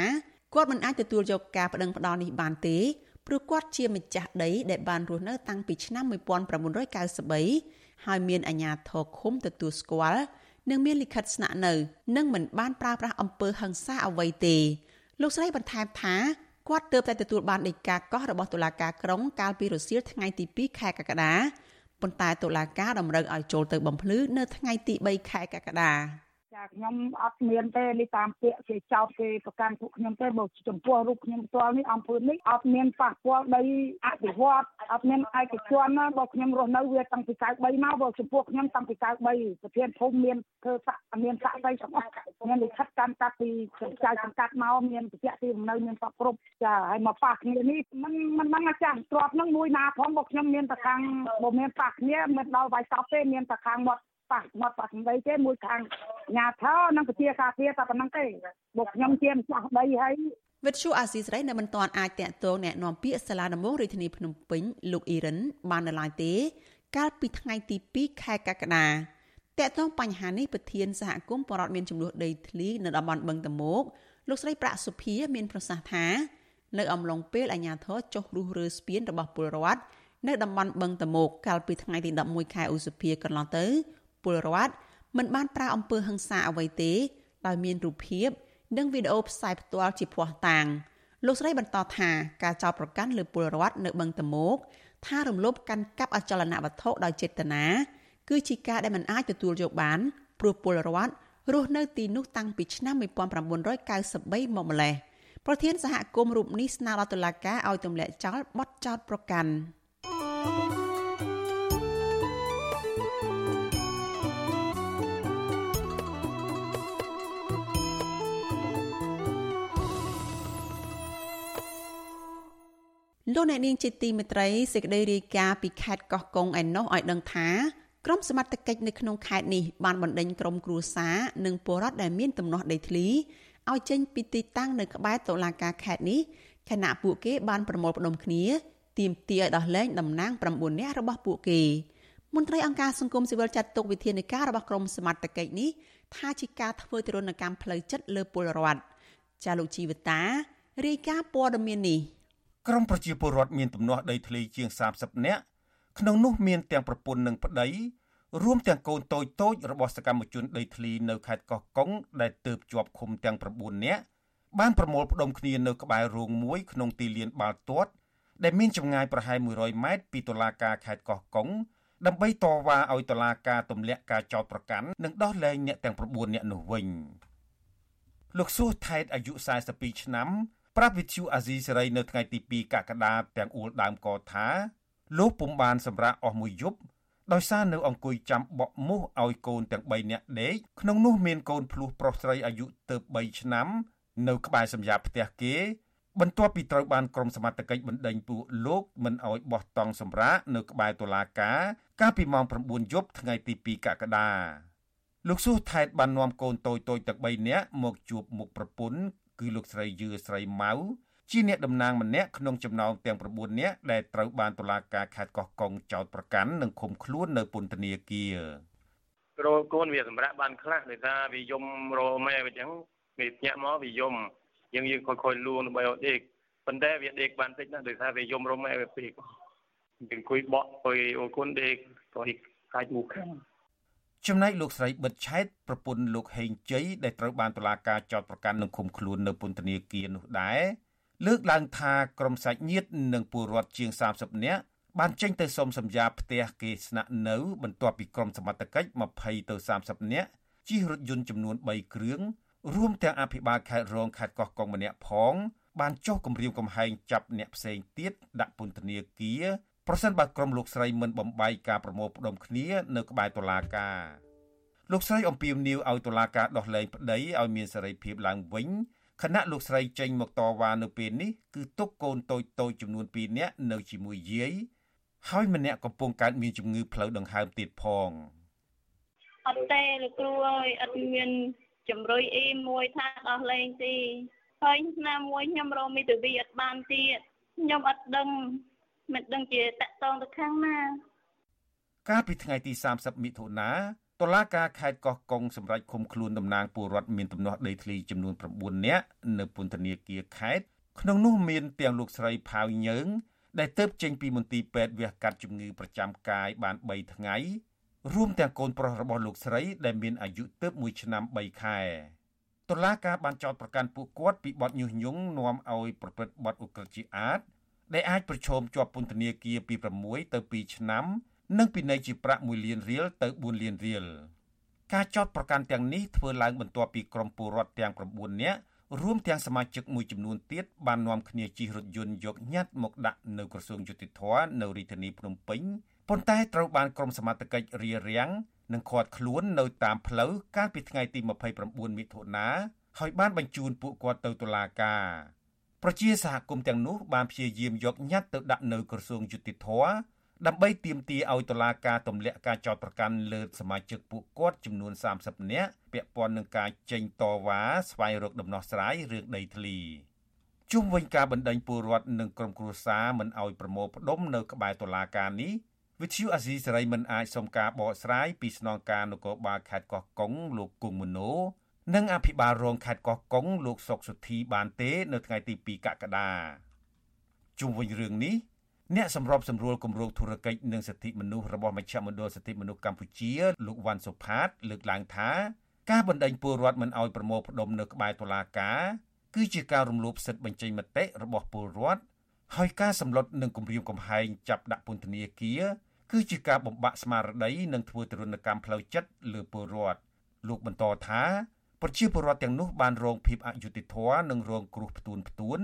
គាត់មិនអាចទទួលយកការប្តឹងផ្តល់នេះបានទេព្រោះគាត់ជាម្ចាស់ដីដែលបានរស់នៅតាំងពីឆ្នាំ1993ហើយមានអាជ្ញាធរឃុំទទួលស្គាល់និងមានលិខិតស្នាក់នៅនិងមិនបានប្រើប្រាស់អំពើហិង្សាអ្វីទេលោកស្រីបន្ថែមថាគាត់ទើបតែទទួលបានដីកាកោះរបស់តុលាការក្រុងកាលពីរសៀលថ្ងៃទី2ខែកក្កដា ប៉ុន្តែតុលាការតម្រូវឲ្យចូលទៅបំភ្លឺនៅថ្ងៃទី3ខែកក្កដា ចាខ្ញុំអត់មានទេនេះតាមពាក្យគេចោទគេប្រកាន់ពួកខ្ញុំទេបើចំពោះរូបខ្ញុំផ្ទាល់នេះអង្គើនេះអត់មានប៉ះពាល់ដីអភិវឌ្ឍអត់មានឯកជនណាបើខ្ញុំរស់នៅវាតាំងពី93មកបើចំពោះខ្ញុំតាំងពី93ប្រធានភូមិមានធ្វើស័ក្តិមានស័ក្តិដីទាំងអស់មានលិខិតតាមតាពីចៅសង្កាត់មកមានបច្ចៈទីរំនៅមានសពគ្រប់ចាហើយមកប៉ះគ្នានេះមិនមិនដឹងអាចារ្យទ្របនឹងមួយណាផងបើខ្ញុំមានតខាងបើមានប៉ះគ្នាមិនដល់វាយតប់ទេមានតខាងមាត់ ប៉ះមាត់ប៉ះសំដីទេមួយខាងញាថោនិងពជាការពារតែប៉ុណ្្នឹងទេបុកខ្ញុំជាម្ចាស់ដីហើយវិទ្យុអាស៊ីសេរីនៅមិនទាន់អាចតាក់ទងแนะនាំពាក្យសាលាដំបងរាជធានីភ្នំពេញលោកអ៊ីរិនបាននៅឡើយទេ កាលពីថ្ងៃទី2ខែកក្កដាតាក់ទងបញ្ហានេះប្រធានសហគមន៍បរដ្ឋមានចំនួនដីធ្លីនៅតំបន់បឹងតមោកលោកស្រីប្រាក់សុភាមានប្រសាសន៍ថានៅអំឡុងពេលអាជ្ញាធរចុះរុះរើស្ពានរបស់ពលរដ្ឋនៅតំបន់បឹងតមោកកាលពីថ្ងៃទី11ខែឧសភាកន្លងទៅ ពលរដ្ឋមិនបានប្រើអំពើហិង្សាអ្វីទេ ដោយមានរូបភាព និងវីដេអូផ្សាយផ្ទាល់ជាភ័ស្តុតាងលោកស្រីបន្តថាការចោទប្រកាន់លើពលរដ្ឋនៅបឹងតមោកថារំលោភកាន់កាប់អចលនវត្ថុដោយចេតនាគឺជាការដែលមិនអាចទទួលយកបានព្រោះពលរដ្ឋរស់នៅទីនោះតាំងពីឆ្នាំ1993មកម្លេះប្រធានសហគមន៍រូបនេះស្នើដល់តុលាការឲ្យទម្លាក់ចោលបទចោទប្រកាន់ លោកអ្នកនាងជាទីមេត្រីសេចក្តីរាយការណ៍ពីខេត្តកោះកុងឯណោះឲ្យដឹងថាក្រុមសមត្ថកិច្ចនៅក្នុងខេត្តនេះបានបណ្ដេញក្រុមគ្រួសារនិងពលរដ្ឋដែលមានទំនាស់ដីធ្លីឲ្យចេញពីទីតាំងនៅក្បែរតុលាការខេត្តនេះខណៈពួកគេបានប្រមូលផ្ដុំគ្នាទាមទារឲ្យដោះលែងតំណាង9នាក់របស់ពួកគេមន្ត្រីអង្គការសង្គមស៊ីវិលចាត់ទុកវិធានការរបស់ក្រុមសមត្ថកិច្ចនេះថាជាការធ្វើទរណកម្មផ្លូវចិត្តលើពលរដ្ឋចាលោកជីវតារាយការណ៍ព័ត៌មាននេះ ក្រមប្រជាពលរដ្ឋមានទំនាស់ដីធ្លីជាង30នាក់ក្នុងនោះមានទាំងប្រពន្ធនិងប្តីរួមទាំងកូនតូចតូចរបស់សកម្មជនដីធ្លីនៅខេត្តកោះកុងដែលទើបជាប់ឃុំទាំង9នាក់បានប្រមូលផ្ដុំគ្នានៅក្បែររោងមួយក្នុងទីលានបាល់ទាត់ដែលមានចម្ងាយប្រហែល100ម៉ែត្រពីតុលាការខេត្តកោះកុងដើម្បីតវ៉ាឲ្យតុលាការទម្លាក់ការចោទប្រកាន់និងដោះលែងអ្នកទាំង9នាក់នោះវិញលោកសួសថៃតអាយុ42ឆ្នាំ ប្រាប់វិទ្យុអាស៊ីសេរីនៅថ្ងៃទី2កក្កដាទាំងអួលដើមកថាលោកពុំបានសម្រាប់អស់មួយយប់ដោយសារនៅអង្គុយចាំបក់មូសឲ្យកូនទាំង3នាក់ដេកក្នុងនោះមានកូនភ្លោះប្រុសស្រីអាយុទៅ3ឆ្នាំ នៅក្បែរសម្យ៉ាផ្ទះគេ បន្ទាប់ពីត្រូវបានក្រុមសមត្ថកិច្ចបណ្ដេញពួកលោកមិនឲ្យបោះតង់សម្រាកនៅក្បែរតុលាការ កាលពីម៉ោង9យប់ថ្ងៃទី2កក្កដាលោកស៊ូថែតបាននាំកូនតូចតូចទាំង3នាក់មកជួបមុខប្រពន្ធ គឺលោកស្រីយឺស្រីម៉ៅជាអ្នកតំណាងម្នាក់ក្នុងចំណោមទាំង9នាក់ដែលត្រូវបានតុលាការខេត្តកោះកុងចោទប្រកាន់និងឃុំខ្លួននៅពន្ធនាគាររោកូនវាសម្រាប់បានខ្លះដោយសារវាយំរម៉ែអញ្ចឹងវាភ្ញាក់មកវាយំយើងយើងខុយៗលួងដើម្បីឲ្យដេកប៉ុន្តែវាដេកបានតិចណាស់ដោយសារវាយំរម៉ែវាពេកវាអង្គុយបក់អុយអូគុណដេកទៅកាច់មុខខាង ចំណែកលោកស្រីបិទឆែតប្រពន្ធលោកហេងជ័យដែលត្រូវបានតុលាការចោទប្រកាន់និងឃុំខ្លួននៅពន្ធនាគារនោះដែរលើកឡើងថាក្រុមសាច់ញាតិនិងពលរដ្ឋជាង30នាក់បានចេញទៅសុំសម្យាផ្ទះគេស្នាក់នៅ បន្ទាប់ពីក្រុមសមត្ថកិច្ច20ទៅ30នាក់ជិះរថយន្តចំនួន3គ្រឿងរួមទាំងអភិបាលខេត្តរងខេត្តកោះកុងម្នាក់ផងបានចុះគម្រាមកំហែងចាប់អ្នកផ្សេងទៀតដាក់ពន្ធនាគារ ប្រសិនបើក្រុមលោកស្រីមិនបំបីការប្រមូលផ្ដុំគ្នានៅក្បែរតុលាការលោកស្រីអំពាវនាវឲ្យតុលាការដោះលែងប្តីឲ្យមានសេរីភាពឡើងវិញខណៈលោកស្រីចេញមកតវ៉ានៅពេលនេះគឺទុកកូនតូចតូចចំនួន2នាក់នៅជាមួយយាយហើយម្នាក់កំពុងកើតមានជំងឺផ្លូវដង្ហើមទៀតផងអត់ទេលោកគ្រូអើយអត់មានជំរុយអ៊ីមួយថាដោះលែងទេហើយណាមួយខ្ញុំរកមីតវីអត់បានទៀតខ្ញុំអត់ដឹង មិនដឹងជាតកតងទៅខាងណាកាលពីថ្ងៃទី30មិថុនាតុលាការខេត្តកោះកុងសម្រេចឃុំខ្លួនតំណាងពលរដ្ឋមានទំនាស់ដីធ្លីចំនួន9នាក់នៅពន្ធនាគារខេត្តក្នុងនោះមានទាំងលោកស្រីផាវញើងដែលទៅចេញពីមន្ទីរពេទ្យវះកាត់ជំងឺប្រចាំកាយបាន3ថ្ងៃរួមទាំងកូនប្រុសរបស់លោកស្រីដែលមានអាយុទើប1ឆ្នាំ3ខែតុលាការបានចោទប្រកាន់ពួកគាត់ពីបទញុះញង់នាំឲ្យប្រព្រឹត្តបទឧក្រិដ្ឋជាអាត ដែលអាចប្រឈមជាប់ពន្ធនាគារពី6ទៅ2ឆ្នាំ និងពិន័យជាប្រាក់1លានរៀលទៅ4លានរៀលការចោទប្រកាន់ទាំងនេះធ្វើឡើងបន្ទាប់ពីក្រុមពលរដ្ឋទាំង9នាក់រួមទាំងសមាជិកមួយចំនួនទៀតបាននាំគ្នាជិះរថយន្តយកញត្តិមកដាក់នៅក្រសួងយុតិធធនៅរាជធានីភ្នំពេញប៉ុន្តែត្រូវបានក្រុមសមត្ថកិច្ចរារាំងនិងឃាត់ខ្លួននៅតាមផ្លូវកាលពីថ្ងៃទី29មិថុនាហើយបានបញ្ជូនពួកគាត់ទៅតុលាការ ប្រជាសហគមន៍ទាំងនោះបានព្យាយាមយកញត្តិទៅដាក់នៅក្រសួងយុតិធធដើម្បីទាមទារឲ្យតុលាការទម្លាក់ការចោទប្រកាន់លើសមាជិកពួកគាត់ចំនួន30នាក់ពាក់ព័ន្ធនឹងការចេញតវ៉ាស្វែងរកដំណោះស្រាយរឿងដីធ្លីជុំវិញការបណ្ដេញពលរដ្ឋនិងក្រុមគ្រួសារមិនឲ្យប្រមូលផ្ដុំនៅក្បែរតុលាការនេះវិទ្យុអាស៊ីសេរីមិនអាចសុំការបកស្រាយពីស្នងការនគរបាលខេត្តកោះកុងលោកគង់មនោ និងអភិបាលរងខេត្តកោះកុងលោកសុកសុធីបានទេនៅថ្ងៃទី2កក្កដាជុំវិញរឿងនេះអ្នកសម្របសម្រួលគម្រោងធុរកិច្ចនិងសិទ្ធិមនុស្សរបស់មជ្ឈមណ្ឌលសិទ្ធិមនុស្សកម្ពុជាលោកវ៉ាន់សុផាត លើកឡើងថាការបណ្ដេញពលរដ្ឋមិនអោយប្រមូលផ្ដុំនៅក្បែរតុលាការគឺជាការរំលោភសិទ្ធិបញ្ចេញមតិរបស់ពលរដ្ឋហើយការសម្លុតនិងគំរាមកំហែងចាប់ដាក់ពន្ធនាគារគឺជាការបំបាក់ស្មារតីនិងធ្វើទរណកម្មផ្លូវចិត្តលើពលរដ្ឋលោកបន្តថា ប្រជាពលរដ្ឋទាំងនោះបានរងភាពអយុត្តិធម៌និងរងគ្រោះផ្ទួនផ្ទួន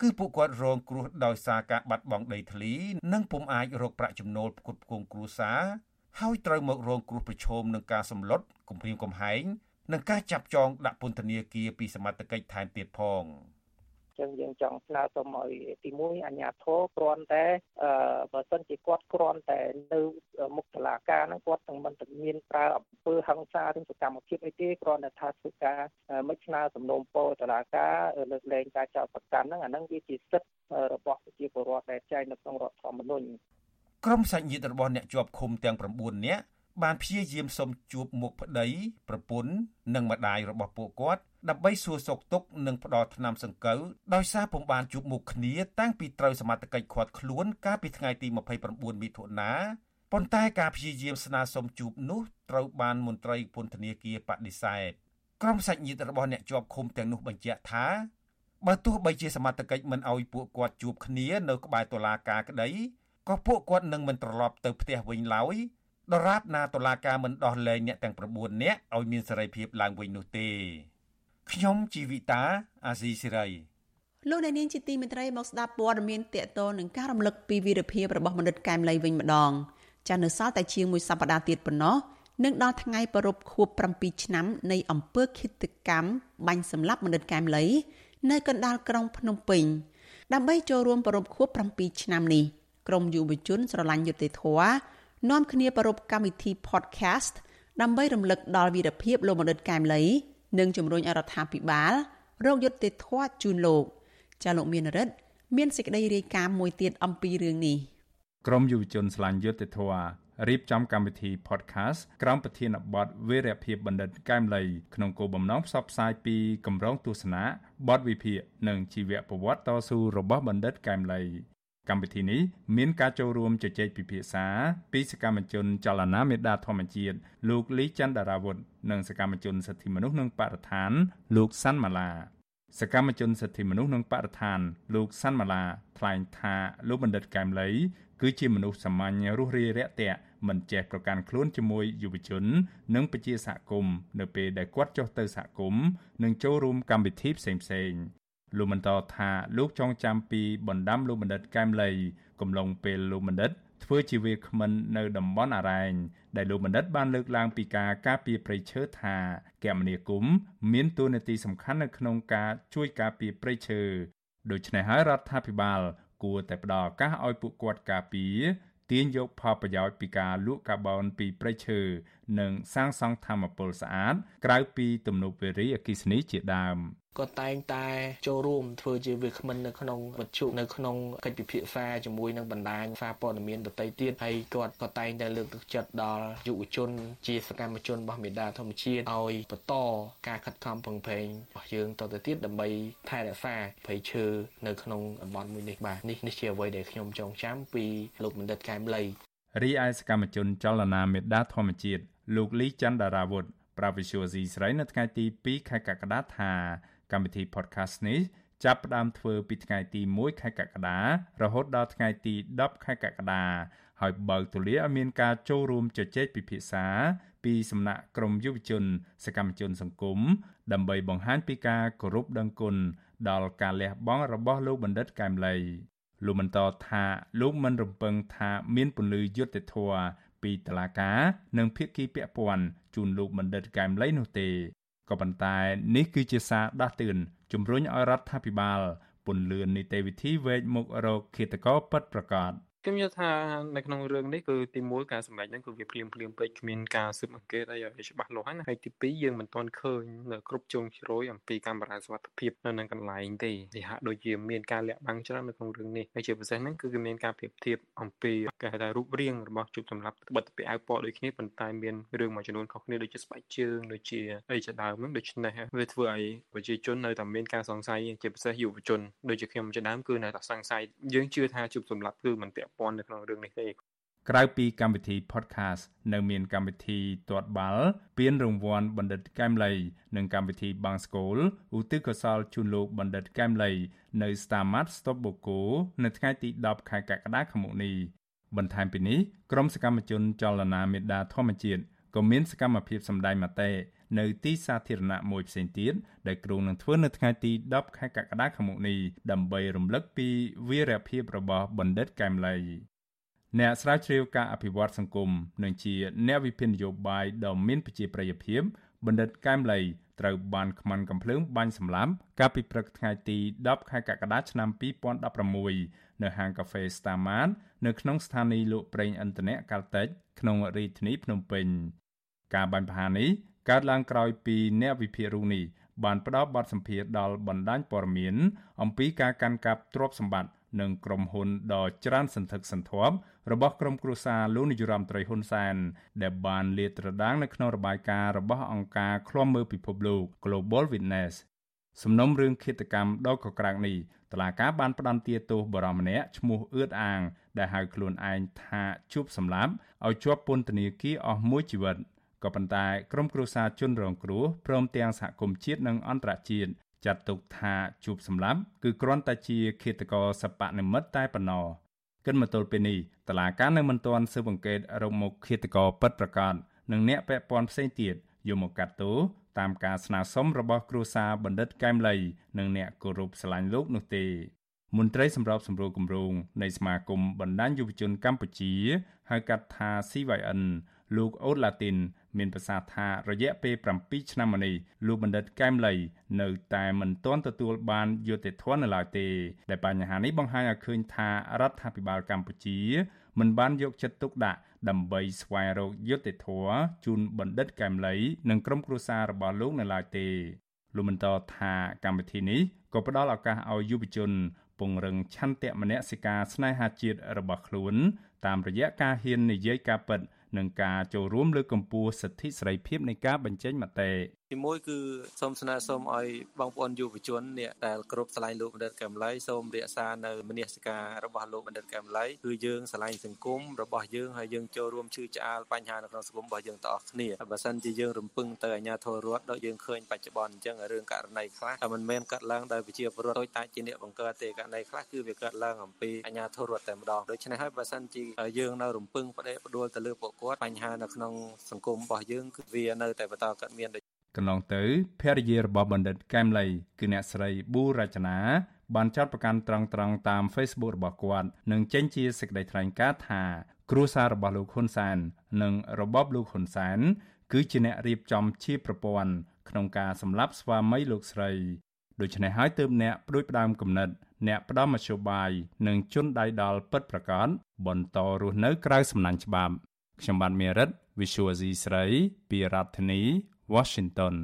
គឺពួកគាត់រងគ្រោះដោយសារការបាត់បង់ដីធ្លី និងពុំអាចរកប្រាក់ចំណូលផ្គត់ផ្គង់គ្រួសារហើយត្រូវមករងគ្រោះប្រឈមនឹងការសម្លុតគំរាមកំហែងនិងការចាប់ចងដាក់ពន្ធនាគារពីសមត្ថកិច្ចថែមទៀតផង។ ចឹងយើងចង់ស្នើសុំឲ្យទី1អាជ្ញាធរគ្រាន់តែអឺបើសិនជាគាត់គ្រាន់តែនៅមុខតុលាការហ្នឹងគាត់នឹងមិនមានប្រើអំពើហិង្សាឬសកម្មភាពអីទេគ្រាន់តែថាធ្វើការមិនស្នើសំណូមពរតុលាការលើកលែងការចោទប្រកាន់ហ្នឹងអាហ្នឹងវាជាសិទ្ធិរបស់ប្រជាពលរដ្ឋដែលចែងនៅក្នុងរដ្ឋធម្មនុញ្ញក្រុមសាច់ញាតិរបស់អ្នកជាប់ឃុំទាំង9នាក់បានព្យាយាមសុំជួបមុខប្តីប្រពន្ធនិងម្ដាយរបស់ពួកគាត់ ដើម្បីសួរសុខទុក្ខនិងផ្ដល់ថ្នាំសង្កូវដោយសារពុំបានជួបមុខគ្នាតាំងពីត្រូវសមត្ថកិច្ចឃាត់ខ្លួនកាលពីថ្ងៃទី29មិថុនាប៉ុន្តែការព្យាយាមស្នើសុំជួបនោះត្រូវបានមន្ត្រីពន្ធនាគារបដិសេធក្រុមសាច់ញាតិរបស់អ្នកជាប់ឃុំទាំងនោះបញ្ជាក់ថាបើទោះបីជាសមត្ថកិច្ចមិនអោយពួកគាត់ជួបគ្នានៅក្បែរតុលាការក្តីក៏ពួកគាត់នឹងមិនត្រឡប់ទៅផ្ទះវិញឡើយដរាបណាតុលាការមិនដោះលែងអ្នកទាំង9នាក់ឲ្យមានសេរីភាពឡើងវិញនោះទេ ខ្ញុំជីវិតាអាស៊ីសេរីលោកអ្នកនាងជាទីមេត្រីមកស្ដាប់ព័ត៌មានតកតលនឹងការរំលឹកពីវីរភាពរបស់មនិតកែមលីវិញម្ដង ចាស់នៅសល់តែជាងមួយសប្តាហ៍ទៀតប៉ុណ្ណោះនឹងដល់ថ្ងៃប្រពខួប7ឆ្នាំនៃអំពើឃាតកម្មបាញ់សម្លាប់មនិតកែមលីនៅកណ្ដាលក្រុងភ្នំពេញដើម្បីចូលរួមប្រពខួប7ឆ្នាំនេះក្រមយុវជនស្រឡាញ់យុត្តិធម៌នាំគ្នាប្រពកម្មវិធី podcast ដើម្បីរំលឹកដល់វីរភាពលោកមនិតកែមលី និងជំរុញរដ្ឋាភិបាលរកយុត្តិធម៌ជូនលោកចាលោកមានរិទ្ធមានសេចក្តីរាយការណ៍មួយទៀតអំពីរឿងនេះក្រមយុវជនស្លាញ់យុត្តិធម៌រៀបចំកម្មវិធី podcast ក្រោមប្រធានបទវីរភាពបណ្ឌិតកែមលីក្នុងគោលបំណងផ្សព្វផ្សាយពីកម្រងទស្សនៈបទវិភាគនិងជីវប្រវត្តិតស៊ូរបស់បណ្ឌិតកែមលី កម្មវិធីនេះមានការចូលរួមជជែកពិភាក្សាពីសកម្មជនចលនាមេដាធម្មជាតិលោកលីច័ន្ទរាវុធនិងសកម្មជនសិទ្ធិមនុស្សនិងបរិស្ថាន លោកសាន់ម៉ាឡាសកម្មជនសិទ្ធិមនុស្សនិងបរិស្ថាន លោកសាន់ម៉ាឡាថ្លែងថាលោកបណ្ឌិតកែមលីគឺជាមនុស្សសាមញ្ញរស់រាយរាក់ទាក់មិនចេះប្រកាន់ខ្លួនជាមួយយុវជន និងប្រជាសហគមន៍នៅពេលដែលគាត់ចុះទៅសហគមន៍និងចូលរួមកម្មវិធីផ្សេងៗ លោកបន្តថាលោកចងចាំពីបណ្ដាំលោកបណ្ឌិតកែមលីកំឡុងពេលលោកបណ្ឌិតធ្វើជាវាគ្មិននៅតំបន់អរ៉ែងដែលលោកបណ្ឌិតបានលើកឡើងពីការការពារព្រៃឈើថាគមនាគមន៍មានតួនាទីសំខាន់នៅក្នុងការជួយការពារព្រៃឈើដូច្នេះហើយរដ្ឋាភិបាលគួរតែផ្ដល់ឱកាសឲ្យពួកគាត់ការពារទាញយកផលប្រយោជន៍ពីការលក់កាបូនពីព្រៃឈើនិងសាងសង់ធម្មពលស្អាតក្រៅពីទំនប់វារីអគ្គិសនីជាដើម ក៏តែងតែចូលរួមធ្វើជាវាគ្មិននៅក្នុងវត្ថុនៅក្នុងកិច្ចពិភាក្សាជាមួយនឹងបណ្ដាញសារព័ត៌មានដទៃទៀតហើយគាត់ក៏តែងតែលើកទឹកចិត្តដល់យុវជន ជាសកម្មជនរបស់មេដាធម្មជាតិឲ្យបន្តការខិតខំប្រឹងប្រែងរបស់យើងតទៅទៀតដើម្បីថែរក្សាព្រៃឈើនៅក្នុងតំបន់មួយនេះបាទនេះនេះជាអ្វីដែលខ្ញុំចងចាំពីលោកបណ្ឌិតកែមលីរីឯសកម្មជនចលនាមេដាធម្មជាតិលោកលីច័ន្ទដារាវុធប្រាវិសុយស៊ីស្រីនៅថ្ងៃទី2ខែកក្កដាថា កម្មវិធី podcast នេះចាប់ផ្ដើមធ្វើពីថ្ងៃទី1ខែកក្កដារហូតដល់ថ្ងៃទី10ខែកក្កដាហើយបើកទូលាយឲ្យមានការចូលរួមជជែកពិភាក្សា ពីសំណាក់ក្រមយុវជន សកម្មជនសង្គមដើម្បីបង្ហាញពីការគោរពដឹងគុណដល់ការលះបង់របស់លោកបណ្ឌិតកែមលីលោកបន្តថាលោកមិនរំពឹងថាមានពន្លឺយុត្តិធម៌ពីតុលាការនិងភាគីពាក់ព័ន្ធជូនលោកបណ្ឌិតកែមលីនោះទេ ក៏ប៉ុន្តែនេះគឺជាសារដាស់តឿនជំរុញឲ្យរដ្ឋាភិបាលពន្លឿននីតិវិធីវែកមុខរកឃាតករពិតប្រាកដ ខ្ញុំយល់ថានៅក្នុងរឿងនេះគឺទីមួយការសម្ដែងហ្នឹងគឺវាភ្លាមភ្លាមពេកគ្មានការស៊ើបអង្កេតអីឲ្យច្បាស់លាស់ណាហើយទីពីរយើងមិនទាន់ឃើញនៅគ្រប់ជ្រុងជ្រោយអំពីកាមេរ៉ាសុវត្ថិភាពនៅនឹងកន្លែងទេវាហាក់ដូចជាមានការលាក់បាំងច្រើននៅក្នុងរឿងនេះហើយជាពិសេសហ្នឹងគឺគឺមានការប្រៀបធៀបអំពីគេហៅថារូបរាងរបស់ជប់សម្រាប់បិទពាក់អាវពណ៌ដូចគ្នាប៉ុន្តែមានរឿងមួយចំនួនខុសគ្នាដូចជាស្បែកជើងដូចជាអីជាដើមហ្នឹងដូច្នេះវាធ្វើឲ្យប្រជាជននៅតែមានការសង្ស័យជាពិសេសយុវជនដូចជាខ្ញុំជាដើមគឺនៅតែសង្ស័យយើងជឿថាជប់សម្រាប់គឺមិនពាក់ព័ន្ធនៅក្នុងរឿងនេះទេក្រៅពីកម្មវិធី podcast នៅមានកម្មវិធីទាត់បាល់ពានរង្វាន់បណ្ឌិតកែមលីនិងកម្មវិធីបាំងស្កូលឧទ្ទិសកុសលជូនលោកបណ្ឌិតកែមលីនៅ Starmat Stop Boko នៅថ្ងៃទី10ខែកក្កដាឆ្នាំនេះបន្ថែមពីនេះក្រុមសកម្មជនចលនាមេដាធម្មជាតិក៏មានសកម្មភាពសម្ដែងមតិ នៅទីសាធារណៈមួយផ្សេងទៀតដែលគ្រោងនឹងធ្វើនៅថ្ងៃទី10ខែកក្កដាឆ្នាំនេះដើម្បីរំលឹកពីវីរភាពរបស់បណ្ឌិតកែមលីអ្នកស្រាវជ្រាវការអភិវឌ្ឍសង្គមនិងជាអ្នកវិភាគនយោបាយដ៏មានប្រជាប្រិយភាពបណ្ឌិតកែមលីត្រូវបានខ្មាន់កំភ្លើងបាញ់សម្លាប់កាលពីព្រឹកថ្ងៃទី10ខែកក្កដាឆ្នាំ2016នៅហាងកាហ្វេ Starman នៅក្នុងស្ថានីយ៍លក់ប្រេងឥន្ធនៈកាល់តិចក្នុងរាជធានីភ្នំពេញការបាញ់ប្រហារនេះ កើតឡើងក្រោយពីអ្នកវិភាគរូបនេះបានផ្ដល់បទសម្ភាសន៍ដល់បណ្ដាញព័ត៌មានអំពីការកាន់កាប់ទ្រព្យសម្បត្តិនិងក្រុមហ៊ុនដ៏ច្រើនសន្ធឹកសន្ធាប់របស់ក្រុមគ្រួសារលោកនាយរដ្ឋមន្ត្រីហ៊ុនសែនដែលបានលាតត្រដាងនៅក្នុងរបាយការណ៍របស់អង្គការឃ្លាំមើលពិភពលោក Global Witness សំណុំរឿងឃាតកម្មដ៏កក្រាក់នេះតឡាការបានផ្ដន្ទាទោសបរិមម្នាក់ឈ្មោះអឿតអាង ដែលហៅខ្លួនឯងថាជួបសម្លាប់ឲ្យជាប់ពន្ធនាគារអស់មួយជីវិត ក៏ប៉ុន្តែក្រុមគ្រួសារជនរងគ្រោះព្រមទាំងសហគមន៍ជាតិនិងអន្តរជាតិចាត់ទុកថាជួបសម្លាប់គឺគ្រាន់តែជាឃាតករសបនិមិត្តតែប៉ុណ្ណោះគិតមកទល់ពេលនេះតឡាការនៅមិនទាន់ស៊ើបអង្កេតរកមុខឃាតករពិតប្រាកដនិងអ្នកពាក់ព័ន្ធផ្សេងទៀតយកមកកាត់ទោសតាមការស្នើសុំរបស់គ្រួសារបណ្ឌិតកែមលី និងអ្នកគោរពស្រឡាញ់លោកនោះទេមន្ត្រីសម្របសម្រួលគម្រោងនៃសមាគមបណ្ដាញយុវជនកម្ពុជាហៅកាត់ថា CYN លោកអូតឡាទីន មានប្រសាសន៍ថារយៈពេល7ឆ្នាំមកនេះលោកបណ្ឌិតកែមលីនៅតែមិនទាន់ទទួលបានយុត្តិធម៌នៅឡើយទេដែលបញ្ហានេះបង្ហាញឲ្យឃើញថារដ្ឋាភិបាលកម្ពុជាមិនបានយកចិត្តទុកដាក់ដើម្បីស្វែងរកយុត្តិធម៌ជូនបណ្ឌិតកែមលីនិងក្រុមគ្រួសាររបស់លោកនៅឡើយទេលោកបន្តថាកម្មវិធីនេះក៏ផ្ដល់ឱកាសឲ្យយុវជនពង្រឹងឆន្ទៈមនសិការស្នេហាជាតិរបស់ខ្លួន តាមរយៈការហ៊ាននិយាយការពិត និងការចូលរួមលើកកម្ពស់សិទ្ធិសេរីភាពនៃការបញ្ចេញមតិ ទីមួយគឺសូមស្នើសុំឲ្យបងប្អូនយុវជនអ្នកដែលគ្រប់ឆ្លាញ់លោកបណ្ឌិតកែមលីសូមរក្សានៅមនសិការរបស់លោកបណ្ឌិតកែមលីគឺយើងឆ្លាញ់សង្គមរបស់យើងហើយយើងចូលរួមជឿឆ្អាលបញ្ហានៅក្នុងសង្គមរបស់យើងទាំងអស់គ្នាបើសិនជាយើងរំពឹងទៅអាជ្ញាធររដ្ឋដូចយើងឃើញបច្ចុប្បន្នអញ្ចឹងរឿងករណីខ្លះតែមិនមែនកាត់ឡើងដោយវិជាពលរដ្ឋដូចតាជាអ្នកបង្កើតទេករណីខ្លះគឺវាកើតឡើងអំពីអាជ្ញាធររដ្ឋតែម្ដងដូច្នេះហើយបើសិនជាយើងនៅរំពឹងផ្ដេផ្ដួលទៅលើពួកគាត់បញ្ហានៅក្នុងសង្គមរបស់យើងគឺវានៅតែបន្តកើតមាន កន្លងទៅភរិយារបស់បណ្ឌិតកែមលីគឺអ្នកស្រីប៊ូរចនាបានចាត់ប្រកាន់ត្រង់ត្រង់តាម Facebook របស់គាត់និងចេញជាសេចក្តីថ្លែងការណ៍ថា គ្រួសាររបស់លោកហ៊ុនសែននិងរបបលោកហ៊ុនសែនគឺជាអ្នករៀបចំជាប្រព័ន្ធក្នុងការសម្លាប់ស្វាមីលោកស្រីដូច្នេះហើយទើបអ្នកព្រួយផ្ដើមគំនិត អ្នកផ្ដំមធ្យោបាយនិងជន់ដៃដល់ពិតប្រកបបន្តរស់នៅក្រៅសំណាញ់ច្បាប់ខ្ញុំបាទមេរិត Visual C ស្រី ពីរដ្ឋធានី Washington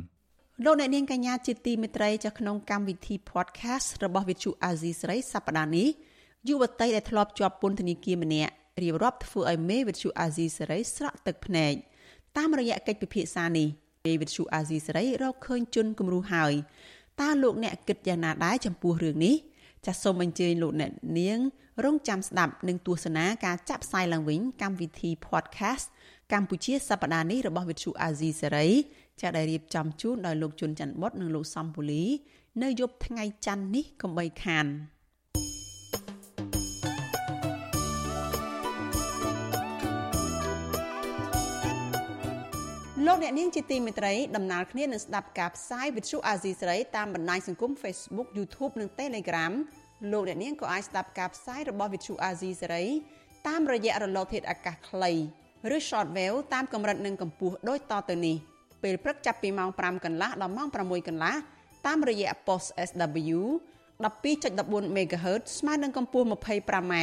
លោកអ្នកនាងកញ្ញាជាទីមេត្រីចាក្នុងកម្មវិធី podcast របស់ Vithu Azizi ស្រីសប្តាហ៍នេះយុវតីដែលធ្លាប់ជាប់ពន្ធនាគារម្នាក់រៀបរាប់ធ្វើឲ្យមេ Vithu Azizi ស្រីស្រក់ទឹកភ្នែកតាមរយៈកិច្ចពិភាក្សានេះមេ Vithu Azizi ស្រីរកឃើញជនគំរូហើយតើលោកអ្នកគិតយ៉ាងណាដែរចំពោះរឿងនេះចាសសូមអញ្ជើញលោកអ្នកនាង រងចាំស្ដាប់និងទស្សនាការចាក់ផ្សាយឡើងវិញកម្មវិធី podcast កម្ពុជាសប្តាហ៍នេះរបស់វិទ្យុអាស៊ីសេរី ចាដែលរៀបចំជូនដោយលោកជុនច័ន្ទបុតនិងលោកសំពូលី នៅយប់ថ្ងៃច័ន្ទនេះកំបីខានលោកអ្នកនាងជាទីមេត្រីដំណើរគ្នានឹងស្ដាប់ការផ្សាយវិទ្យុអាស៊ីសេរីតាមបណ្ដាញសង្គម Facebook YouTube និង Telegram លោកអ្នកនាងក៏អាចស្ដាប់ការផ្សាយរបស់វិទ្យុអាស៊ីសេរីតាមរយៈរលកធាតុអាកាសខ្លីឬ shortwave តាមកម្រិតនិងកម្ពស់ដូចតទៅនេះ ពេលព្រឹកចាប់ពីម៉ោង5កន្លះដល់ម៉ោង6កន្លះតាមរយៈ post SW 12.14 MHz ស្មើនឹងកម្ពស់ 25m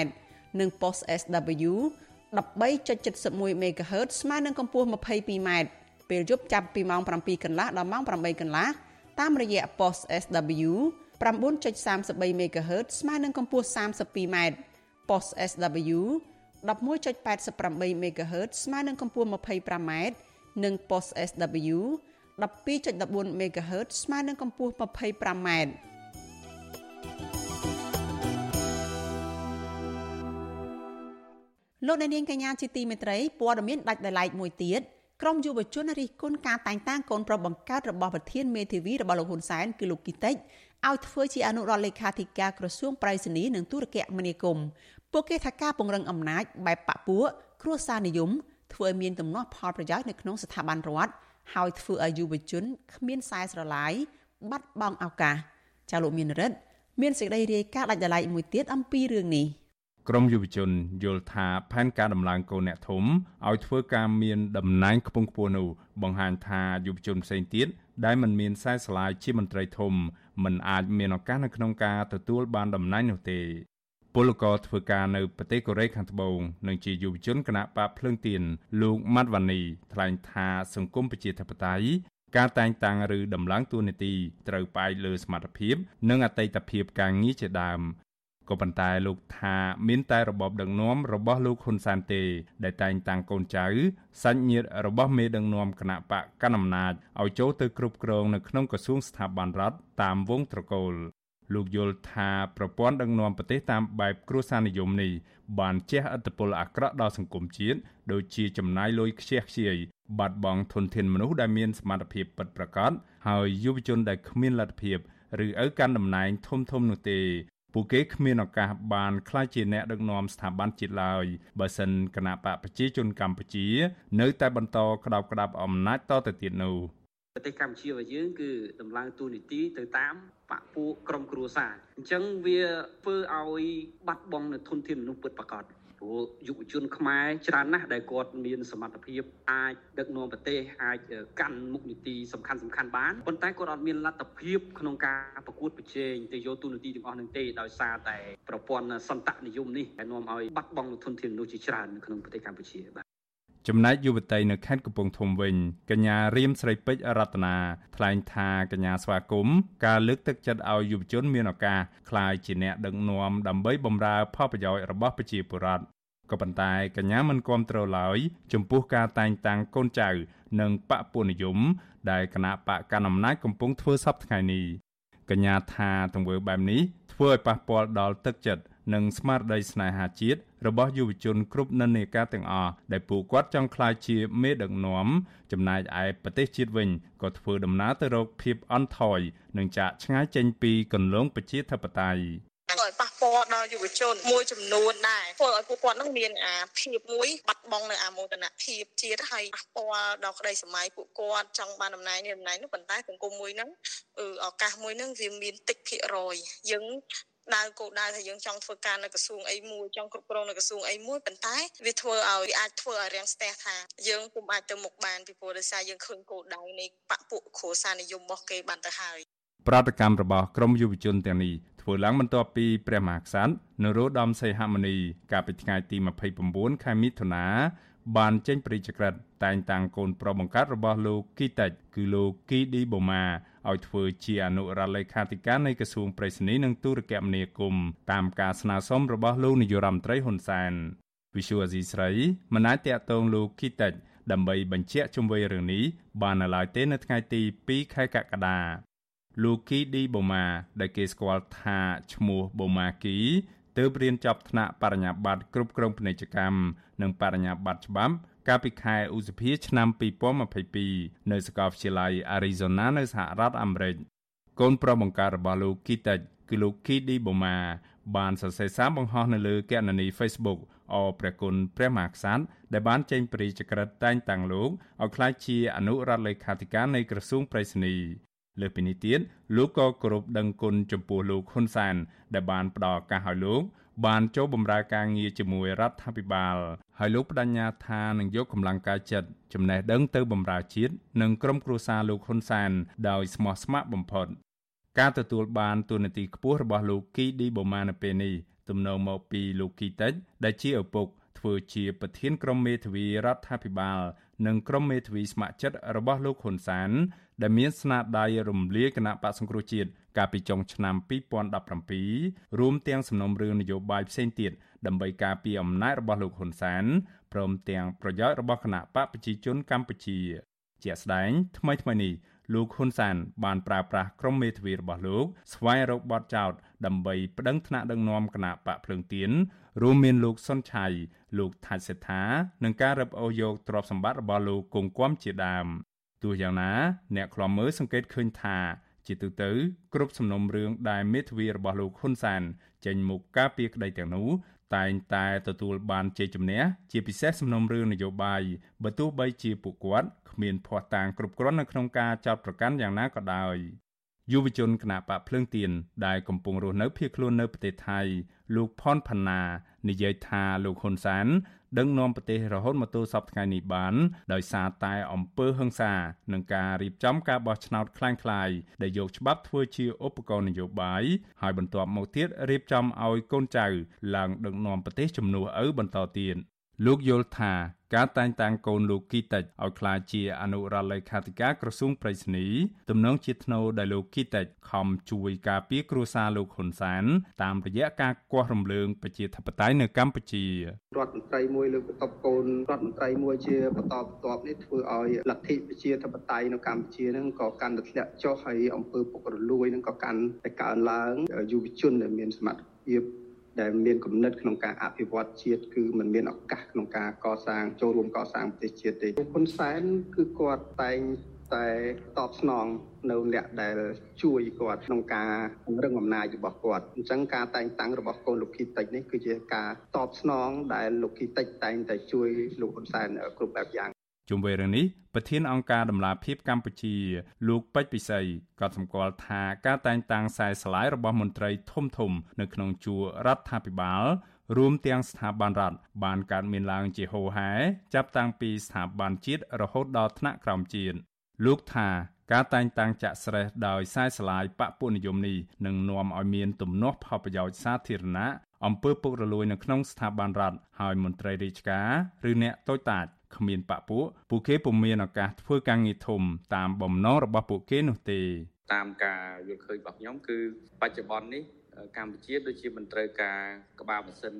និង post SW 13.71 MHz ស្មើនឹងកម្ពស់ 22m ពេលយប់ចាប់ពីម៉ោង7កន្លះដល់ម៉ោង8កន្លះតាមរយៈ post SW 9.33 MHz ស្មើនឹងកម្ពស់ 32m post SW 11.88 MHz ស្មើនឹងកម្ពស់ 25m និង post SW 12.14 MHz ស្មើនឹងកម្ពស់ 25m លោកអ្នកនាងកញ្ញាជាទីមេត្រីព័ត៌មានដាច់ដោយឡែកមួយទៀតក្រមយុវជនរិះគន់ការតែងតាំងកូនប្រុសបង្កើតរបស់ប្រធានមេធាវីរបស់លោកហ៊ុនសែនគឺលោកគីតិចឲ្យធ្វើជាអនុរដ្ឋលេខាធិការក្រសួងប្រៃសណីនិងទូរគមនាគមន៍ពួកគេថាការពង្រឹងអំណាចបែបបពពួកគ្រួសារនិយម ធ្វើឲ្យមានទំនាស់ផលប្រយោជន៍នៅក្នុងស្ថាប័នរដ្ឋហើយធ្វើឲ្យយុវជនគ្មានខ្សែស្រឡាយបាត់បង់ឱកាសចាលោកមានរិទ្ធមានសេចក្តីរាយការណ៍ដាច់ដライមួយទៀតអំពីរឿងនេះក្រមយុវជនយល់ថាផែនការដំឡើងកូនអ្នកធំឲ្យធ្វើការមានតំណែងខ្ពង់ខ្ពស់នោះបង្ហាញថាយុវជនផ្សេងទៀតដែលមិនមានខ្សែស្រឡាយជាមន្ត្រីធំមិនអាចមានឱកាសនៅក្នុងការទទួលបានតំណែងនោះទេ ពលករធ្វើការនៅប្រទេសកូរ៉េខាងត្បូងនិងជាយុវជនគណៈបកភ្លើងទៀនលោកម៉ាត់វ៉ានីថ្លែងថាសង្គមប្រជាធិបតេយ្យការតែងតាំងឬដំឡើងតួនាទីត្រូវផ្អែកលើសមត្ថភាព និងអតីតភាពការងារជាដើមក៏ប៉ុន្តែលោកថាមានតែរបបដឹកនាំរបស់លោកហ៊ុនសែនទេ ដែលតែងតាំងកូនចៅសាច់ញាតិរបស់មេដឹកនាំគណៈបកកណ្ដាលអំណាចឲ្យចូលទៅគ្រប់គ្រងនៅក្នុងក្រសួងស្ថាប័នរដ្ឋតាមវងត្រកូល លោកយល់ថាប្រព័ន្ធដឹកនាំប្រទេសតាមបែបគ្រួសារនិយមនេះបានជះឥទ្ធិពលអាក្រក់ដល់សង្គមជាតិដូចជាចំណាយលុយខ្ជះខ្ជាយបាត់បង់ធនធានមនុស្សដែលមានសមត្ថភាពពិតប្រាកដហើយយុវជនដែលគ្មានលទ្ធភាពឬឪកាន់តំណែងធំធំនោះទេពួកគេគ្មានឱកាសបានក្លាយជាអ្នកដឹកនាំស្ថាប័នជាតិឡើយបើសិនគណៈបកប្រជាជនកម្ពុជា នៅតែបន្តក្តោបក្តាប់អំណាចតទៅទៀតនោះ ប្រទេសកម្ពុជារបស់យើងគឺដំឡើងទូនីតិទៅតាមបពពួកក្រុមគ្រួសារអញ្ចឹងវាធ្វើឲ្យបាត់បង់នៅធនធានមនុស្សពិតប្រាកដព្រោះយុវជនខ្មែរច្រើនណាស់ដែលគាត់មានសមត្ថភាពអាចដឹកនាំប្រទេសអាចកាន់មុខនីតិសំខាន់សំខាន់បានប៉ុន្តែគាត់អត់មានលទ្ធភាពក្នុងការប្រកួតប្រជែងទៅយកទូនីតិទាំងអស់នឹងទេដោយសារតែប្រព័ន្ធសន្តនិយមនេះដែលនាំឲ្យបាត់បង់ធនធានមនុស្សជាច្រើនក្នុងប្រទេសកម្ពុជាបាទ ចំណែកយុវតីនៅខេត្តកំពង់ធំវិញកញ្ញារៀមស្រីពេជ្ររតនាថ្លែងថាកញ្ញាស្វាគមន៍ការលើកទឹកចិត្តឲ្យយុវជនមានឱកាសក្លាយជាអ្នកដឹកនាំដើម្បីបម្រើផលប្រយោជន៍របស់ប្រជាពលរដ្ឋក៏ប៉ុន្តែកញ្ញាមិនគាំទ្រឡើយចំពោះការតែងតាំងកូនចៅ និងបពពួកនិយមដែលគណៈបកកណ្ដាលអំណាចកំពុងធ្វើសពថ្ងៃនេះកញ្ញាថាទង្វើបែបនេះធ្វើឲ្យប៉ះពាល់ដល់ទឹកចិត្តនិងស្មារតីស្នេហាជាតិរបស់យុវជនគ្រប់និន្នាការទាំងអស់ដែលពួកគាត់ចង់ក្លាយជាមេដឹកនាំចំណែកឯប្រទេសជាតិវិញក៏ធ្វើដំណើរទៅរកភាពអន់ថយនិងចាកឆ្ងាយចេញពីគន្លងប្រជាធិបតេយ្យធ្វើឲ្យប៉ះពាល់ដល់យុវជនមួយចំនួនដែរធ្វើឲ្យពួកគាត់នឹងមានអាភាពមួយបាត់បង់នៅអាមោទនភាពជាតិហើយប៉ះពាល់ដល់ក្តីសម័យពួកគាត់ចង់បានតំណែងនេះតំណែងនោះប៉ុន្តែសង្គមមួយហ្នឹងឱកាសមួយហ្នឹងវាមានតិចភាគរយយើង ដៅគោលដៅថាយើងចង់ធ្វើការនៅក្រសួងអីមួយចង់គ្រប់គ្រងនៅក្រសួងអីមួយប៉ុន្តែវាធ្វើឲ្យវាអាចធ្វើឲ្យរាំងស្ទះថាយើងពុំអាចទៅមុខបានពីព្រោះដោយសារយើងឃើញគោលដៅនៃបពពួកគ្រួសារនិយមរបស់គេបានទៅហើយប្រតិកម្មរបស់ក្រមយុវជនទាំងនេះធ្វើឡើងបន្ទាប់ពីព្រះមហាក្សត្រនរោត្តមសីហមុនីកាលពីថ្ងៃទី29ខែមិថុនា បានចេញព្រះរាជក្រឹត្យតែងតាំងកូនប្រុសបង្កើតរបស់លោកគីតិចគឺលោកគីឌីបូម៉ាឲ្យធ្វើជាអនុរដ្ឋលេខាធិការនៃក្រសួងប្រៃសណីនិងទូរគមនាគមន៍តាមការស្នើសុំរបស់លោកនាយរដ្ឋមន្ត្រីហ៊ុនសែនវិសុវអាស៊ីស្រីមិនអាចតាក់ទងលោកគីតិចដើម្បីបញ្ជាក់ជុំវិញរឿងនេះបាននៅឡើយទេនៅថ្ងៃទី2ខែកក្កដាលោកគីឌីបូម៉ាដែលគេស្គាល់ថាឈ្មោះបូម៉ាគី ទើបរៀនចប់ថ្នាក់បរិញ្ញាបត្រគ្រប់គ្រងពាណិជ្ជកម្មនិងបរិញ្ញាបត្រច្បាប់កាលពីខែឧសភាឆ្នាំ2022នៅសាកលវិទ្យាល័យ Arizona នៅសហរដ្ឋអាមេរិកកូនប្រុសបង្ការរបស់លោកគីតិចគឺលោកគីឌីបូម៉ាបានសរសេរសារបង្ហោះនៅលើគណនី Facebook អព្រះគុណព្រះមហាក្សត្រដែលបានចេញព្រះរាជក្រឹត្យតែងតាំងលោកឲ្យក្លាយជាអនុរដ្ឋលេខាធិការនៃក្រសួងប្រៃសណី លើពីនេះទៀតលោកក៏គោរពដឹងគុណចំពោះលោកហ៊ុនសាន ដែលបានផ្ដល់ឱកាសឲ្យលោក បានចូលបម្រើការងារជាមួយរដ្ឋាភិបាលហើយលោកបដញ្ញាថានឹងយកកម្លាំងកាយចិត្តចំណេះដឹងទៅបម្រើជាតិនិងក្រុមគ្រួសារលោកហ៊ុនសាន ដោយស្មោះស្ម័គ្របំផុតការទទួលបានទូនាទីខ្ពស់របស់លោកគីឌីបូម៉ានៅពេលនេះទំនងមកពីលោកគីតិចដែលជាឪពុកធ្វើជាប្រធានក្រុមមេធាវីរដ្ឋាភិបាល និងក្រុមមេធាវីស្ម័គ្រចិត្តរបស់លោកហ៊ុនសាន ដែលមានស្នាដៃរំលាយគណៈបកសង្គ្រោះជាតិកាលពីចុងឆ្នាំ2017រួមទាំងសំណុំរឿងនយោបាយផ្សេងទៀតដើម្បីការពារអំណាចរបស់លោកហ៊ុនសានព្រមទាំងប្រយោជន៍របស់គណៈបកប្រជាជនកម្ពុជា ជាក់ស្ដែងថ្មីថ្មីនេះលោកហ៊ុនសាន បានប្រើប្រាស់ក្រុមមេធាវីរបស់លោក ស្វែងរកបទចោទដើម្បីប្តឹងថ្នាក់ដឹកនាំគណៈបកភ្លើងទៀនរួមមានលោកសុនឆៃលោកថាច់សេដ្ឋានិងការរឹបអូសយកទ្រព្យសម្បត្តិរបស់លោកគង់គំជាដើម ទោះយ៉ាងណាអ្នកខ្លាំមើលសង្កេតឃើញថាជាទូទៅគ្រប់សំណុំរឿងដែលមេធាវីរបស់លោកហ៊ុនសាន ចេញមុខការពីក្តីទាំងនោះតែងតែទទួលបានជ័យជំនះជាពិសេសសំណុំរឿងនយោបាយបើទោះបីជាពួកគាត់គ្មានភ័ស្តុតាងគ្រប់គ្រាន់នៅក្នុងការចោទប្រកាន់យ៉ាងណាក៏ដោយយុវជនគណៈបកភ្លើងទៀនដែលកំពុងរស់នៅភៀសខ្លួននៅប្រទេសថៃលោកផនផាណានិយាយថាលោកហ៊ុនសាន ដឹកនាំប្រទេសរហូតមកទល់សពថ្ងៃនេះបានដោយសារតែអំពើហិង្សានិងការរៀបចំការបោះឆ្នោតคล้ายៗដែលយកច្បាប់ធ្វើជាឧបករណ៍នយោបាយហើយបន្ទាប់មកទៀតរៀបចំឲ្យកូនចៅឡើងដឹកនាំប្រទេសជំនួសឪបន្តទៀតលោកយល់ថា ការតែងតាំងកូនលោកគីតិចឲ្យក្លាយជាអនុរដ្ឋលេខាធិការក្រសួងប្រៃសណីទំនងជាថ្នូរដែលលោកគីតិចខំជួយការពារគ្រួសារលោកហ៊ុនសាន តាមរយៈការគាស់រំលើងប្រជាធិបតេយ្យនៅកម្ពុជារដ្ឋមន្ត្រីមួយលើកបន្ទប់កូនរដ្ឋមន្ត្រីមួយជាបន្តបន្ទាប់នេះធ្វើឲ្យលទ្ធិប្រជាធិបតេយ្យនៅកម្ពុជាហ្នឹងក៏កាន់តែធ្លាក់ចុះហើយអំពើពុករលួយហ្នឹងក៏កាន់តែកើនឡើងយុវជនដែលមានសមត្ថភាព ដែលមានគំនិតក្នុងការអភិវឌ្ឍជាតិគឺมันមានឱកាសក្នុងការកសាងចូលរួមកសាងប្រទេសជាតិទេហ៊ុនសែនគឺគាត់តែងតែតបស្នងនៅអ្នកដែលជួយគាត់ក្នុងការពង្រឹងអំណាចរបស់គាត់អញ្ចឹងការតែងតាំងរបស់កូនលោកគីតិចនេះគឺជាការតបស្នងដែលលោកគីតិចតែងតែជួយលោកហ៊ុនសែនគ្រប់បែបយ៉ាង ជុំវិញរឿងនេះប្រធានអង្គការដំឡាភិបកម្ពុជា លោកពេជ្រពិសីក៏សម្គាល់ថាការតែងតាំងខ្សែស្លាយរបស់មន្ត្រីធំធំ នៅក្នុងជួររដ្ឋាភិបាលរួមទាំងស្ថាប័នរដ្ឋបានកើតមានឡើងជាហូរហែចាប់តាំងពីស្ថាប័នជាតិរហូតដល់ថ្នាក់ក្រោមជាតិលោកថាការតែងតាំងចាក់ស្រេះដោយខ្សែស្លាយបពនិយមនេះនឹងនាំឲ្យមានទំនាស់ផលប្រយោជន៍សាធារណៈអំពើពុករលួយនៅក្នុងស្ថាប័នរដ្ឋហើយមន្ត្រីរាជការឬអ្នកតូចតាច គ្មានបពពួកពួកគេពុំមានឱកាសធ្វើការងារធំតាមបំណងរបស់ពួកគេនោះទេ តាមការយល់ឃើញរបស់ខ្ញុំគឺបច្ចុប្បន្ននេះកម្ពុជាដូចជាមិនត្រូវការក្បាលម៉ាស៊ីន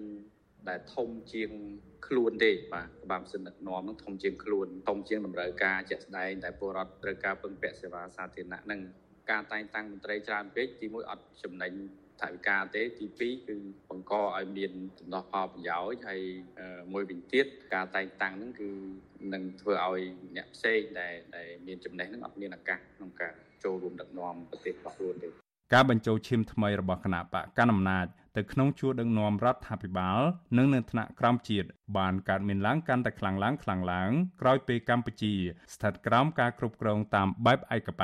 ដែលធំជាងខ្លួនទេបាទក្បាលម៉ាស៊ីនដឹកនាំនឹងធំជាងខ្លួនធំជាងតម្រូវការជាក់ស្ដែងដែលពលរដ្ឋត្រូវការពឹងពាក់សេវាសាធារណៈនឹងការតែងតាំងមន្ត្រីច្រើនពេកទីមួយអត់ចំណេញ ថវិកាទេទី2គឺបង្កឲ្យមានដំណោះផលប្រយោជន៍ហើយមួយវិញទៀតការតែងតាំងហ្នឹងគឺនឹងធ្វើឲ្យអ្នកផ្សេងដែលដែលមានចំណេះហ្នឹងអត់មានឱកាសក្នុងការចូលរួមដឹកនាំប្រទេសរបស់ខ្លួនទេការបញ្ចូលឈាមថ្មីរបស់គណៈបកកណ្ដាលអំណាចទៅក្នុងជួរដឹកនាំរដ្ឋាភិបាលនិងនៅថ្នាក់ក្រោមជាតិបានកើតមានឡើងកាន់តែខ្លាំងឡើងខ្លាំងឡើងក្រោយពេលកម្ពុជាស្ថិតក្រោមការគ្រប់គ្រងតាមបែបឯកប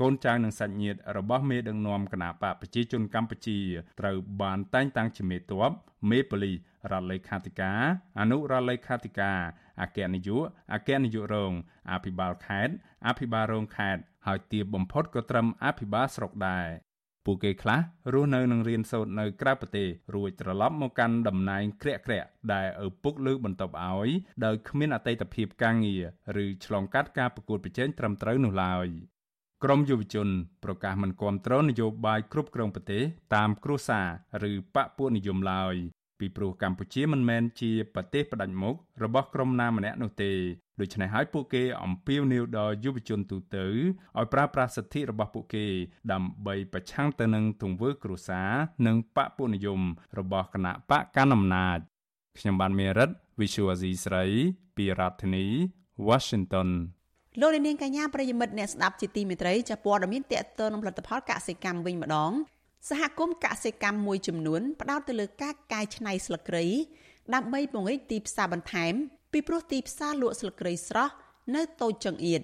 កកូនចៅនិងសាច់ញាតិរបស់មេដឹកនាំគណៈបកប្រជាជនកម្ពុជាត្រូវបានតែងតាំងជាមេតបមេប៉ូលីសរដ្ឋលេខាធិការអនុរដ្ឋលេខាធិការអគ្គនាយកអគ្គនាយករងអភិបាលខេត្តអភិបាលរងខេត្តហើយទាបបំផុតក៏ត្រឹមអភិបាលស្រុកដែរពួកគេខ្លះរស់នៅនឹងរៀនសូត្រនៅក្រៅប្រទេសរួចត្រឡប់មកកាន់តំណែងក្រាក់ក្រាក់ដែលឪពុកលើកបន្ទប់ឲ្យដោយគ្មានអតីតភាពការងារឬឆ្លងកាត់ការប្រកួតប្រជែងត្រឹមត្រូវនោះឡើយ ក្រមយុវជនប្រកាសមិនគ្រប់គ្រងនយោបាយគ្រប់គ្រងប្រទេសតាមគ្រួសារឬបកពួកនិយមឡើយពីព្រោះកម្ពុជាមិនមែនជាប្រទេសផ្ដាច់មុខរបស់ក្រុមណាម្នាក់នោះទេដូច្នេះហើយពួកគេអំពាវនាវដល់យុវជនទូទៅឲ្យប្រើប្រាស់សិទ្ធិរបស់ពួកគេ ដើម្បីប្រឆាំងទៅនឹងទង្វើគ្រួសារនិងបកពួកនិយមរបស់គណៈបកកណ្ដាលអំណាចខ្ញុំបានមេរិត Visual Asia ស្រី ពីរដ្ឋធានី Washington លោកនាងកញ្ញាប្រិយមិត្តអ្នកស្ដាប់ជាទីមេត្រីចាព័ត៌មានតកតនឹងផលិតផលកសិកម្មវិញម្ដងសហគមន៍កសិកម្មមួយចំនួនផ្ដោតទៅលើការកែច្នៃស្លឹកគ្រៃដើម្បីពង្រីកទីផ្សារបន្ថែម ពីព្រោះទីផ្សារលក់ស្លឹកគ្រៃស្រស់នៅតូចចង្អៀត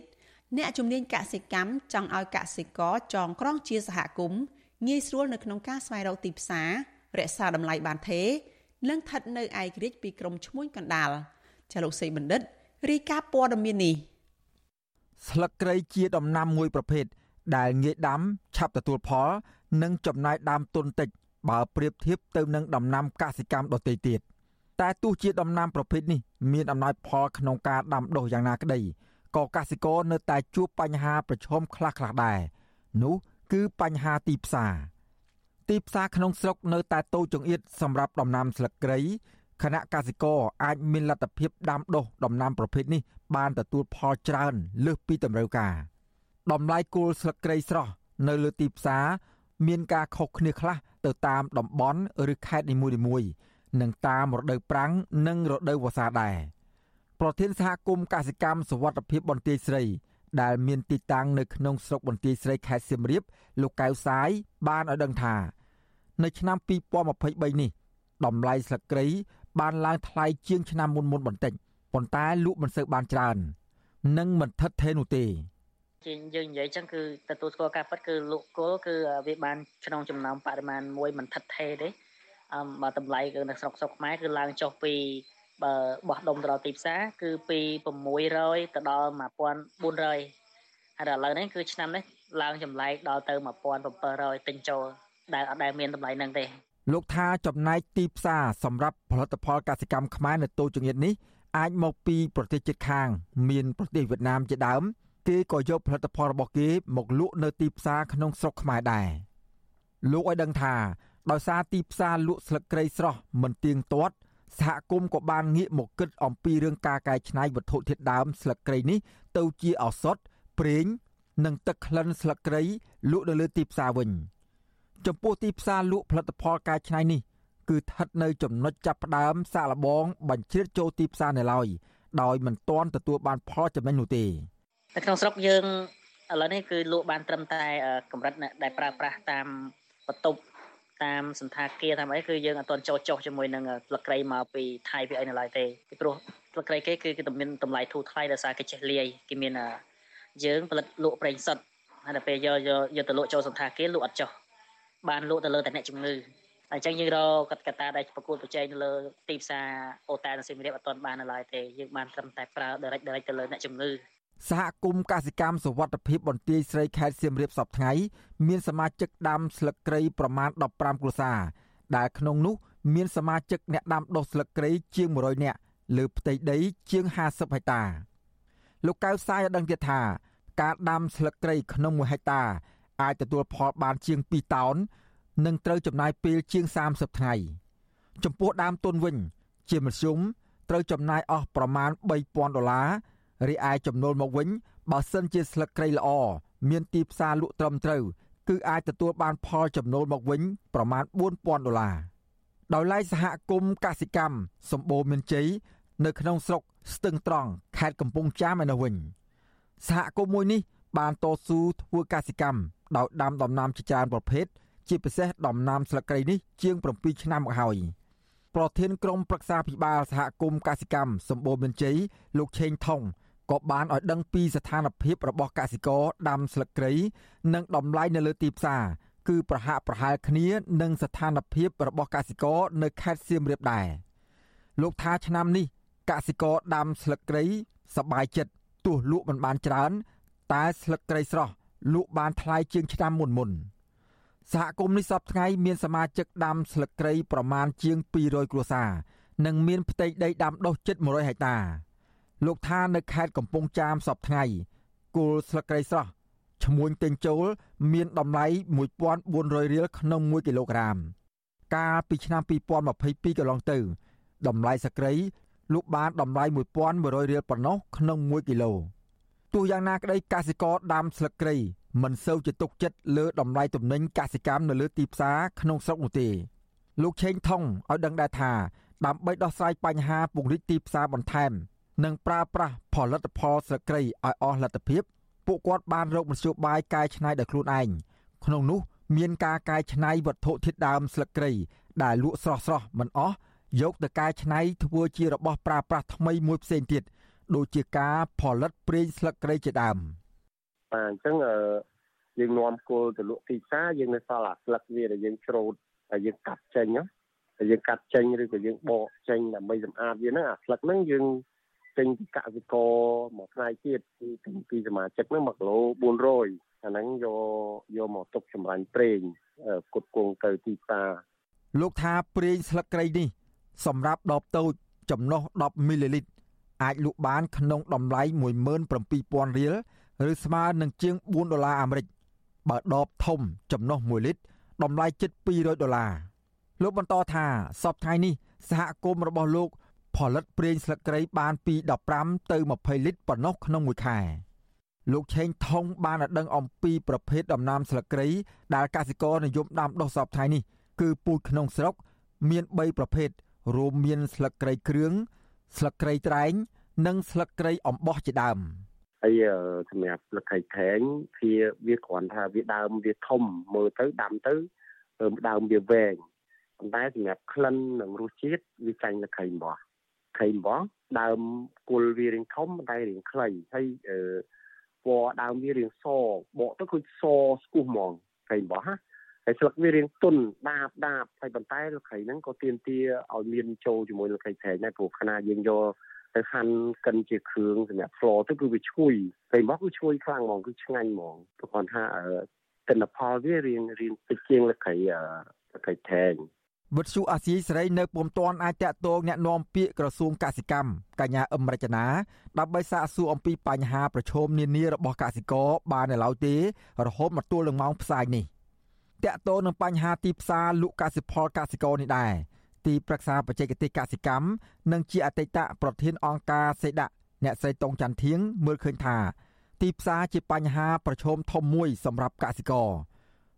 អ្នកជំនាញកសិកម្មចង់ឲ្យកសិករចងក្រងជាសហគមន៍ងាយស្រួលនៅក្នុងការស្វែងរកទីផ្សាររក្សាតម្លៃបានទេនិងស្ថិតនៅឯករាជ្យពីក្រមឈ្មួញកណ្ដាលចាលោកសីបណ្ឌិតរីកាព័ត៌មាននេះ ស្លឹកគ្រៃជាដំណាំមួយប្រភេទដែលងាយដាំឆាប់ទទួលផល និងចំណាយដើមទុនតិច បើប្រៀបធៀបទៅនឹងដំណាំកសិកម្មដទៃទៀតតែទោះជាដំណាំប្រភេទនេះមានអំណាចផលក្នុងការដាំដុះយ៉ាងណាក្តីក៏កសិករនៅតែជួបបញ្ហាប្រឈមខ្លះៗដែរនោះគឺបញ្ហាទីផ្សារទីផ្សារក្នុងស្រុកនៅតែតូចចង្អៀតសម្រាប់ដំណាំស្លឹកគ្រៃ គណៈកសិករអាចមានលទ្ធភាពដាំដុះដំណាំប្រភេទនេះបានទទួលផលច្រើនលើសពីតម្រូវការតម្លៃគល់ស្លឹកគ្រៃស្រស់នៅលើទីផ្សារមានការខុសគ្នាខ្លះទៅតាមតំបន់ឬខេត្តនីមួយៗនិងតាមរដូវប្រាំងនិងរដូវវស្សាដែរប្រធានសហគមន៍កសិកម្មសវត្ថភាពបន្ទាយស្រី ដែលមានទីតាំងនៅក្នុងស្រុកបន្ទាយស្រីខេត្តសៀមរាបលោកកៅសាយបានឲ្យដឹងថា នៅឆ្នាំ2023នេះតម្លៃស្លឹកគ្រៃ បានឡើងថ្លៃជាងឆ្នាំមុនមុនបន្តិចប៉ុន្តែលក់មិនសូវបានច្រើន និងមិនថិតថេរនោះទេជាយើងនិយាយចឹងគឺទទួលស្គាល់ការពិតគឺលក់គល់គឺវាបានក្នុងចំណោមបរិមាណមួយមិនថិតថេរទេអឺបើតម្លៃគឺនៅស្រុកស្រុកខ្មែរគឺឡើងចុះពីបើបោះដុំទៅដល់ទីផ្សារគឺពី600ទៅដល់1400ហើយដល់ឥឡូវនេះគឺឆ្នាំនេះឡើងចម្លែកដល់ទៅ1700ទិញចូលដែលអត់ដែលមានតម្លៃហ្នឹងទេ លោកថាចំណែកទីផ្សារសម្រាប់ផលិតផលកសិកម្មខ្មែរនៅតូចចង្អៀតនេះអាចមកពីប្រទេសជិតខាង មានប្រទេសវៀតណាមជាដើម គេក៏យកផលិតផលរបស់គេមកលក់នៅទីផ្សារក្នុងស្រុកខ្មែរដែរលោកឲ្យដឹងថាដោយសារទីផ្សារលក់ស្លឹកគ្រៃស្រស់មិនទៀងទាត់សហគមន៍ក៏បានងាកមកគិតអំពីរឿងការកែច្នៃវត្ថុធាតុដើមស្លឹកគ្រៃនេះទៅជាឱសថប្រេងនិងទឹកក្លិនស្លឹកគ្រៃលក់នៅលើទីផ្សារវិញ ចំពោះទីផ្សារលក់ផលិតផលកែច្នៃនេះគឺស្ថិតនៅចំណុចចាប់ផ្ដើមសាកល្បងបញ្ជ្រាបចូលទីផ្សារនៅឡើយដោយមិនទាន់ទទួលបានផលចំណេញនោះទេនៅក្នុងស្រុកយើងឥឡូវនេះគឺលក់បានត្រឹមតែកម្រិតដែលប្រើប្រាស់តាមបន្ទប់តាមសន្តាគារតាមអីគឺយើងអត់ទាន់ចូលចុះជាមួយនឹងស្លឹកគ្រៃមកពីថៃពីអីនៅឡើយទេពីព្រោះស្លឹកគ្រៃគេគឺគេមានតម្លៃធូរថ្លៃដោយសារគេចេះលាយគេមានយើងផលិតលក់ប្រេងសុទ្ធហើយដល់ពេលយកយកយកទៅលក់ចូលសន្តាគារលក់អត់ចុះ បានលក់ទៅលើតែអ្នកជំងឺអញ្ចឹងយើងរកកត្តាដែលប្រកួតប្រជែងនៅលើទីផ្សារអូតានិងសៀមរាបអត់ទាន់បាននៅឡើយទេយើងបានត្រឹមតែប្រើ direct direct ទៅលើអ្នកជំងឺសហគមន៍កសិកម្មសវត្ថភាពបន្ទាយស្រីខេត្តសៀមរាបសប្តាហ៍មានសមាជិកដាំស្លឹកគ្រៃប្រមាណ15គ្រួសារដែលក្នុងនោះមានសមាជិកអ្នកដាំដុះស្លឹកគ្រៃជាង100នាក់លើផ្ទៃដីជាង50ហិកតាលោកកៅសាយឲ្យដឹងទៀតថាការដាំស្លឹកគ្រៃក្នុង1ហិកតា អាចទទួលផលបានជាង2តោននិងត្រូវចំណាយពេលជាង30ថ្ងៃចំពោះដើមទុនវិញ ជាមធ្យមត្រូវចំណាយអស់ប្រមាណ3000ដុល្លាររីឯចំណូលមកវិញបើសិនជាស្លឹកគ្រៃល្អមានទីផ្សារលក់ត្រឹមត្រូវ គឺអាចទទួលបានផលចំណូលមកវិញប្រមាណ4000ដុល្លារដោយឡែកសហគមន៍កសិកម្មសម្បូរមានជ័យនៅក្នុងស្រុកស្ទឹងត្រង់ខេត្តកំពង់ចាមឯនោះវិញសហគមន៍មួយនេះបានតស៊ូធ្វើកសិកម្ម ដោយដាំដំណាំជាច្រើនប្រភេទជាពិសេសដំណាំស្លឹកគ្រៃនេះជាង7ឆ្នាំមកហើយប្រធានក្រុមប្រឹក្សាភិបាលសហគមន៍កសិកម្មសម្បូរមានជ័យលោកឆេងថងក៏បានឲ្យដឹងពីស្ថានភាពរបស់កសិករដាំស្លឹកគ្រៃនិងតម្លៃនៅលើទីផ្សារគឺប្រហាក់ប្រហែលគ្នានឹងស្ថានភាពរបស់កសិករនៅខេត្តសៀមរាបដែរលោកថាឆ្នាំនេះកសិករដាំស្លឹកគ្រៃសบายចិត្តទោះលក់មិនបានច្រើន តែស្លឹកគ្រៃស្រស់ លក់បានថ្លៃជាងឆ្នាំមុនមុនសហគមន៍នេះសពថ្ងៃមានសមាជិកដាំស្លឹកគ្រៃប្រមាណជាង200គ្រួសារនិងមានផ្ទៃដីដាំដុះជិត100ហិកតាលោកថានៅខេត្តកំពង់ចាមសពថ្ងៃគល់ស្លឹកគ្រៃស្រស់ឈ្មួញទិញចូល មានតម្លៃ1400រៀលក្នុង1គីឡូក្រាម កាលពីឆ្នាំ2022កន្លងទៅ តម្លៃស្លឹកគ្រៃលក់បានតម្លៃ1100រៀលប៉ុណ្ណោះក្នុង1គីឡូ ទោះយ៉ាងណាក្តីកសិករដាំស្លឹកគ្រៃមិនសូវជាទុកចិត្តលើតម្លៃទំនិញកសិកម្មនៅលើទីផ្សារក្នុងស្រុកនោះទេលោកឆេងថងឲ្យដឹងដែរថាដើម្បីដោះស្រាយបញ្ហាពង្រីកទីផ្សារបន្ថែម និងប្រើប្រាស់ផលិតផលស្លឹកគ្រៃឲ្យអស់លទ្ធភាពពួកគាត់បានរកមធ្យោបាយកែច្នៃដោយខ្លួនឯងក្នុងនោះ មានការកែច្នៃវត្ថុធាតុដើមស្លឹកគ្រៃដែលលក់ស្រស់ស្រស់មិនអស់យកទៅកែច្នៃធ្វើជារបស់ប្រើប្រាស់ថ្មីមួយផ្សេងទៀត ដូចជាការផលិតប្រេងស្លឹកគ្រៃជាដើមបាទអញ្ចឹងយើងនាំគល់ទៅលក់ទីផ្សារយើងនៅសល់អាស្លឹកវាដែលយើងច្រូតហើយយើងកាត់ចេញតែយើងកាត់ចេញឬក៏យើងបកចេញដើម្បីសម្អាតវាហ្នឹងអាស្លឹកហ្នឹងយើងចេញពីកសិករមួយផ្នែកទៀតគឺពីសមាជិកហ្នឹង1គីឡូ400អាហ្នឹងយកយកមកទុកចម្រាញ់ប្រេងគុតគង់ទៅទីផ្សារលោកថាប្រេងស្លឹកគ្រៃនេះ សម្រាប់ដបតូច ចំណុះ10មីលីលីត្រ អាចលក់បានក្នុងតម្លៃ17000រៀលឬស្មើនឹងជាង4ដុល្លារអាមេរិកបើដបធំចំណុះ1លីត្រតម្លៃជិត200ដុល្លារលោកបន្តថាសពថ្ងៃនេះសហគមន៍របស់លោក ផលិតប្រេងស្លឹកគ្រៃបានពី15ទៅ20លីត្រប៉ុណ្ណោះក្នុងមួយខែលោកឆេងថងបានឲ្យដឹងអំពីប្រភេទដំណាំស្លឹកគ្រៃដែលកសិករនិយមដាំដុះសពថ្ងៃនេះគឺពូជក្នុងស្រុក មាន3ប្រភេទរួមមានស្លឹកគ្រៃគ្រឿង ស្លឹកគ្រៃត្រែង និងស្លឹកគ្រៃអំបោះជាដើមហើយសម្រាប់ស្លឹកគ្រៃខែងវាវាគ្រាន់ថាវាដើមវាធំមើលទៅដាំទៅដើមវាវែងប៉ុន្តែសម្រាប់ក្លិននិងរសជាតិវាចាញ់លក្ខីអំបោះខៃអំបោះដើមគល់វារាងធំតែរាងខ្លីហើយអឺពណ៌ដើមវារាងសបកទៅគឺសស្គូសហ្មងខៃអំបោះណា ហើយស្លឹកវារាងទុនដាបដាបហើយប៉ុន្តែលក្ខីហ្នឹងក៏ទៀនទាឲ្យមានចូលជាមួយលក្ខីថែងដែរព្រោះខណៈយើងយកទៅហាន់កិនជាគ្រឿងសម្រាប់ស្លទៅគឺវាឈ្ងុយហើយមកគឺឈ្ងុយខ្លាំងហ្មងគឺឆ្ងាញ់ហ្មងព្រោះគាត់ថាទិន្នផលវារៀងរៀងតិចជាងលក្ខីលក្ខីថែងវិទ្យុអាស៊ីសេរីនៅពុំទាន់អាចតាក់ទងแนะនាំពាក្យក្រសួងកសិកម្មកញ្ញាអឹមរចនាដើម្បីសាកសួរអំពីបញ្ហាប្រឈមនានារបស់កសិករបាននៅឡើយទេរហូតមកទល់នឹងម៉ោងផ្សាយនេះ តាក់ទងនឹងបញ្ហាទីផ្សារលក់កសិផលកសិករនេះដែរទីប្រឹក្សាបច្ចេកទេសកសិកម្មនិងជាអតីតប្រធានអង្គការសេដាក់អ្នកស្រីតុងច័ន្ទធៀងមើលឃើញថា ទីផ្សារជាបញ្ហាប្រឈមធំមួយសម្រាប់កសិករ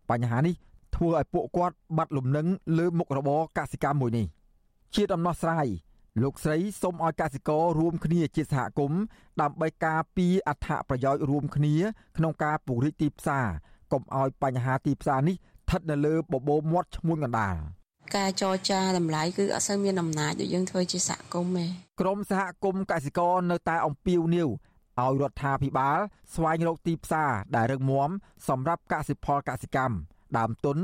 បញ្ហានេះធ្វើឲ្យពួកគាត់បាត់លំនឹងលើមុខរបរកសិកម្មមួយនេះ ជាដំណោះស្រាយលោកស្រីសូមឲ្យកសិកររួមគ្នាជាសហគមន៍ដើម្បីការពារអត្ថប្រយោជន៍រួមគ្នា ក្នុងការពង្រីកទីផ្សារកុំឲ្យបញ្ហាទីផ្សារនេះ ស្ថិតនៅលើបបោមាត់ឈ្មួញកណ្ដាលការចរចាតម្លៃគឺអត់សូវមានអំណាចដូចយើងធ្វើជាសហគមន៍ទេក្រមសហគមន៍កសិករនៅតែអំពាវនាវឲ្យរដ្ឋាភិបាល ស្វែងរកទីផ្សារដែលរឹងមាំសម្រាប់កសិផលកសិកម្មដើមទុន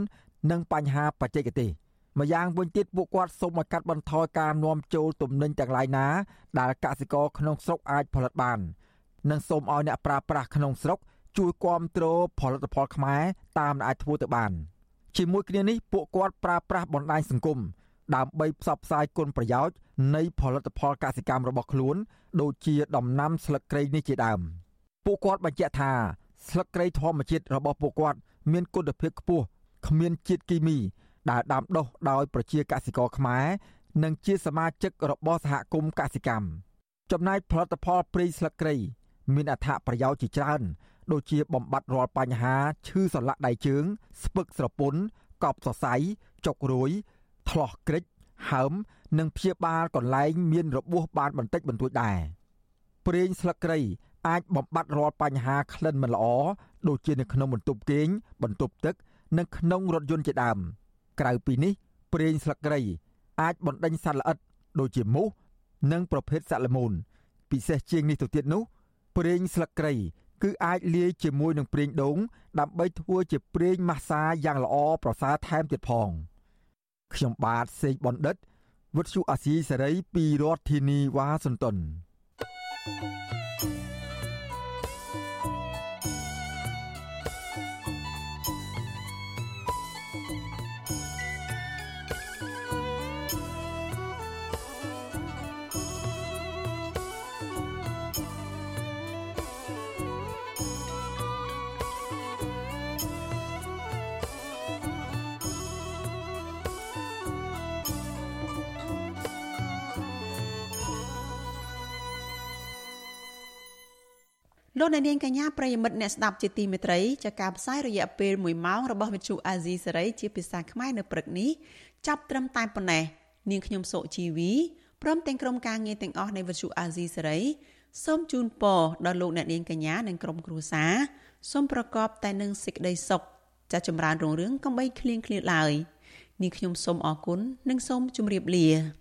និងបញ្ហាបច្ចេកទេសម្យ៉ាងវិញទៀតពួកគាត់សូមឲ្យកាត់បន្ថយការនាំចូលទំនិញទាំងឡាយណាដែលកសិករក្នុងស្រុកអាចផលិតបាន និងសូមឲ្យអ្នកប្រើប្រាស់ក្នុងស្រុកជួយគ្រប់គ្រងផលិតផលខ្មែរតាមដែលអាចធ្វើទៅបាន ជាមួយគ្នានេះពួកគាត់ប្រើប្រាស់បណ្ដាញសង្គមដើម្បីផ្សព្វផ្សាយគុណប្រយោជន៍នៃផលិតផលកសិកម្មរបស់ខ្លួន ដូចជាដំណាំស្លឹកគ្រៃនេះជាដើមពួកគាត់បញ្ជាក់ថាស្លឹកគ្រៃធម្មជាតិរបស់ពួកគាត់មានគុណភាពខ្ពស់គ្មានជាតិគីមីដែលដាំដុះដោយប្រជាកសិករខ្មែរនិងជាសមាជិករបស់សហគមន៍កសិកម្មចំណែកផលិតផលព្រៃស្លឹកគ្រៃមានអត្ថប្រយោជន៍ជាច្រើន ដូចជាបំបត្តិរាល់បញ្ហាឈឺសន្លាក់ដៃជើង ស្ពឹកស្រពន់កប់សរសៃចុករួយថ្លោះក្រិចហើម និងព្យាបាលកន្លែងមានរបួសបានបន្តិចបន្តួចដែរប្រេងស្លឹកគ្រៃអាចបំបត្តិរាល់បញ្ហាក្លិនមិនល្អដូចជានៅក្នុងបន្ទប់គេងបន្ទប់ទឹក និងក្នុងរថយន្តជាដើម ក្រៅពីនេះប្រេងស្លឹកគ្រៃអាចបណ្ដេញសត្វល្អិត ដូចជាមូសនិងប្រភេទសត្វល្មូនពិសេសជាងនេះទៅទៀតនោះប្រេងស្លឹកគ្រៃ គឺអាចលាយជាមួយនឹងប្រេងដូងដើម្បីធ្វើជាប្រេងម៉ាស្សាយ៉ាងល្អប្រសើរថែមទៀតផងខ្ញុំបាទសេកបណ្ឌិតវុទ្ធុអាស៊ីសេរីពីរដ្ឋធានីវ៉ាស៊ីនតោន thank you លោកអ្នកនាងកញ្ញាប្រិយមិត្តអ្នកស្ដាប់ជាទីមេត្រីចាការផ្សាយរយៈពេល1ម៉ោងរបស់វិទ្យុអាស៊ីសេរីជាភាសាខ្មែរនៅព្រឹកនេះចាប់ត្រឹមតែប៉ុណ្ណេះនាងខ្ញុំសុជីវីព្រមទាំងក្រុមការងារទាំងអស់នៃវិទ្យុអាស៊ីសេរីសូមជូនពរដល់លោកអ្នកនាងកញ្ញានិងក្រុមគ្រួសារសូមប្រកបតែនឹងសេចក្តីសុខចាចម្រើនរុងរឿងកំបីគ្លៀងគ្លាតឡើយនាងខ្ញុំសូមអរគុណនិងសូមជម្រាបលា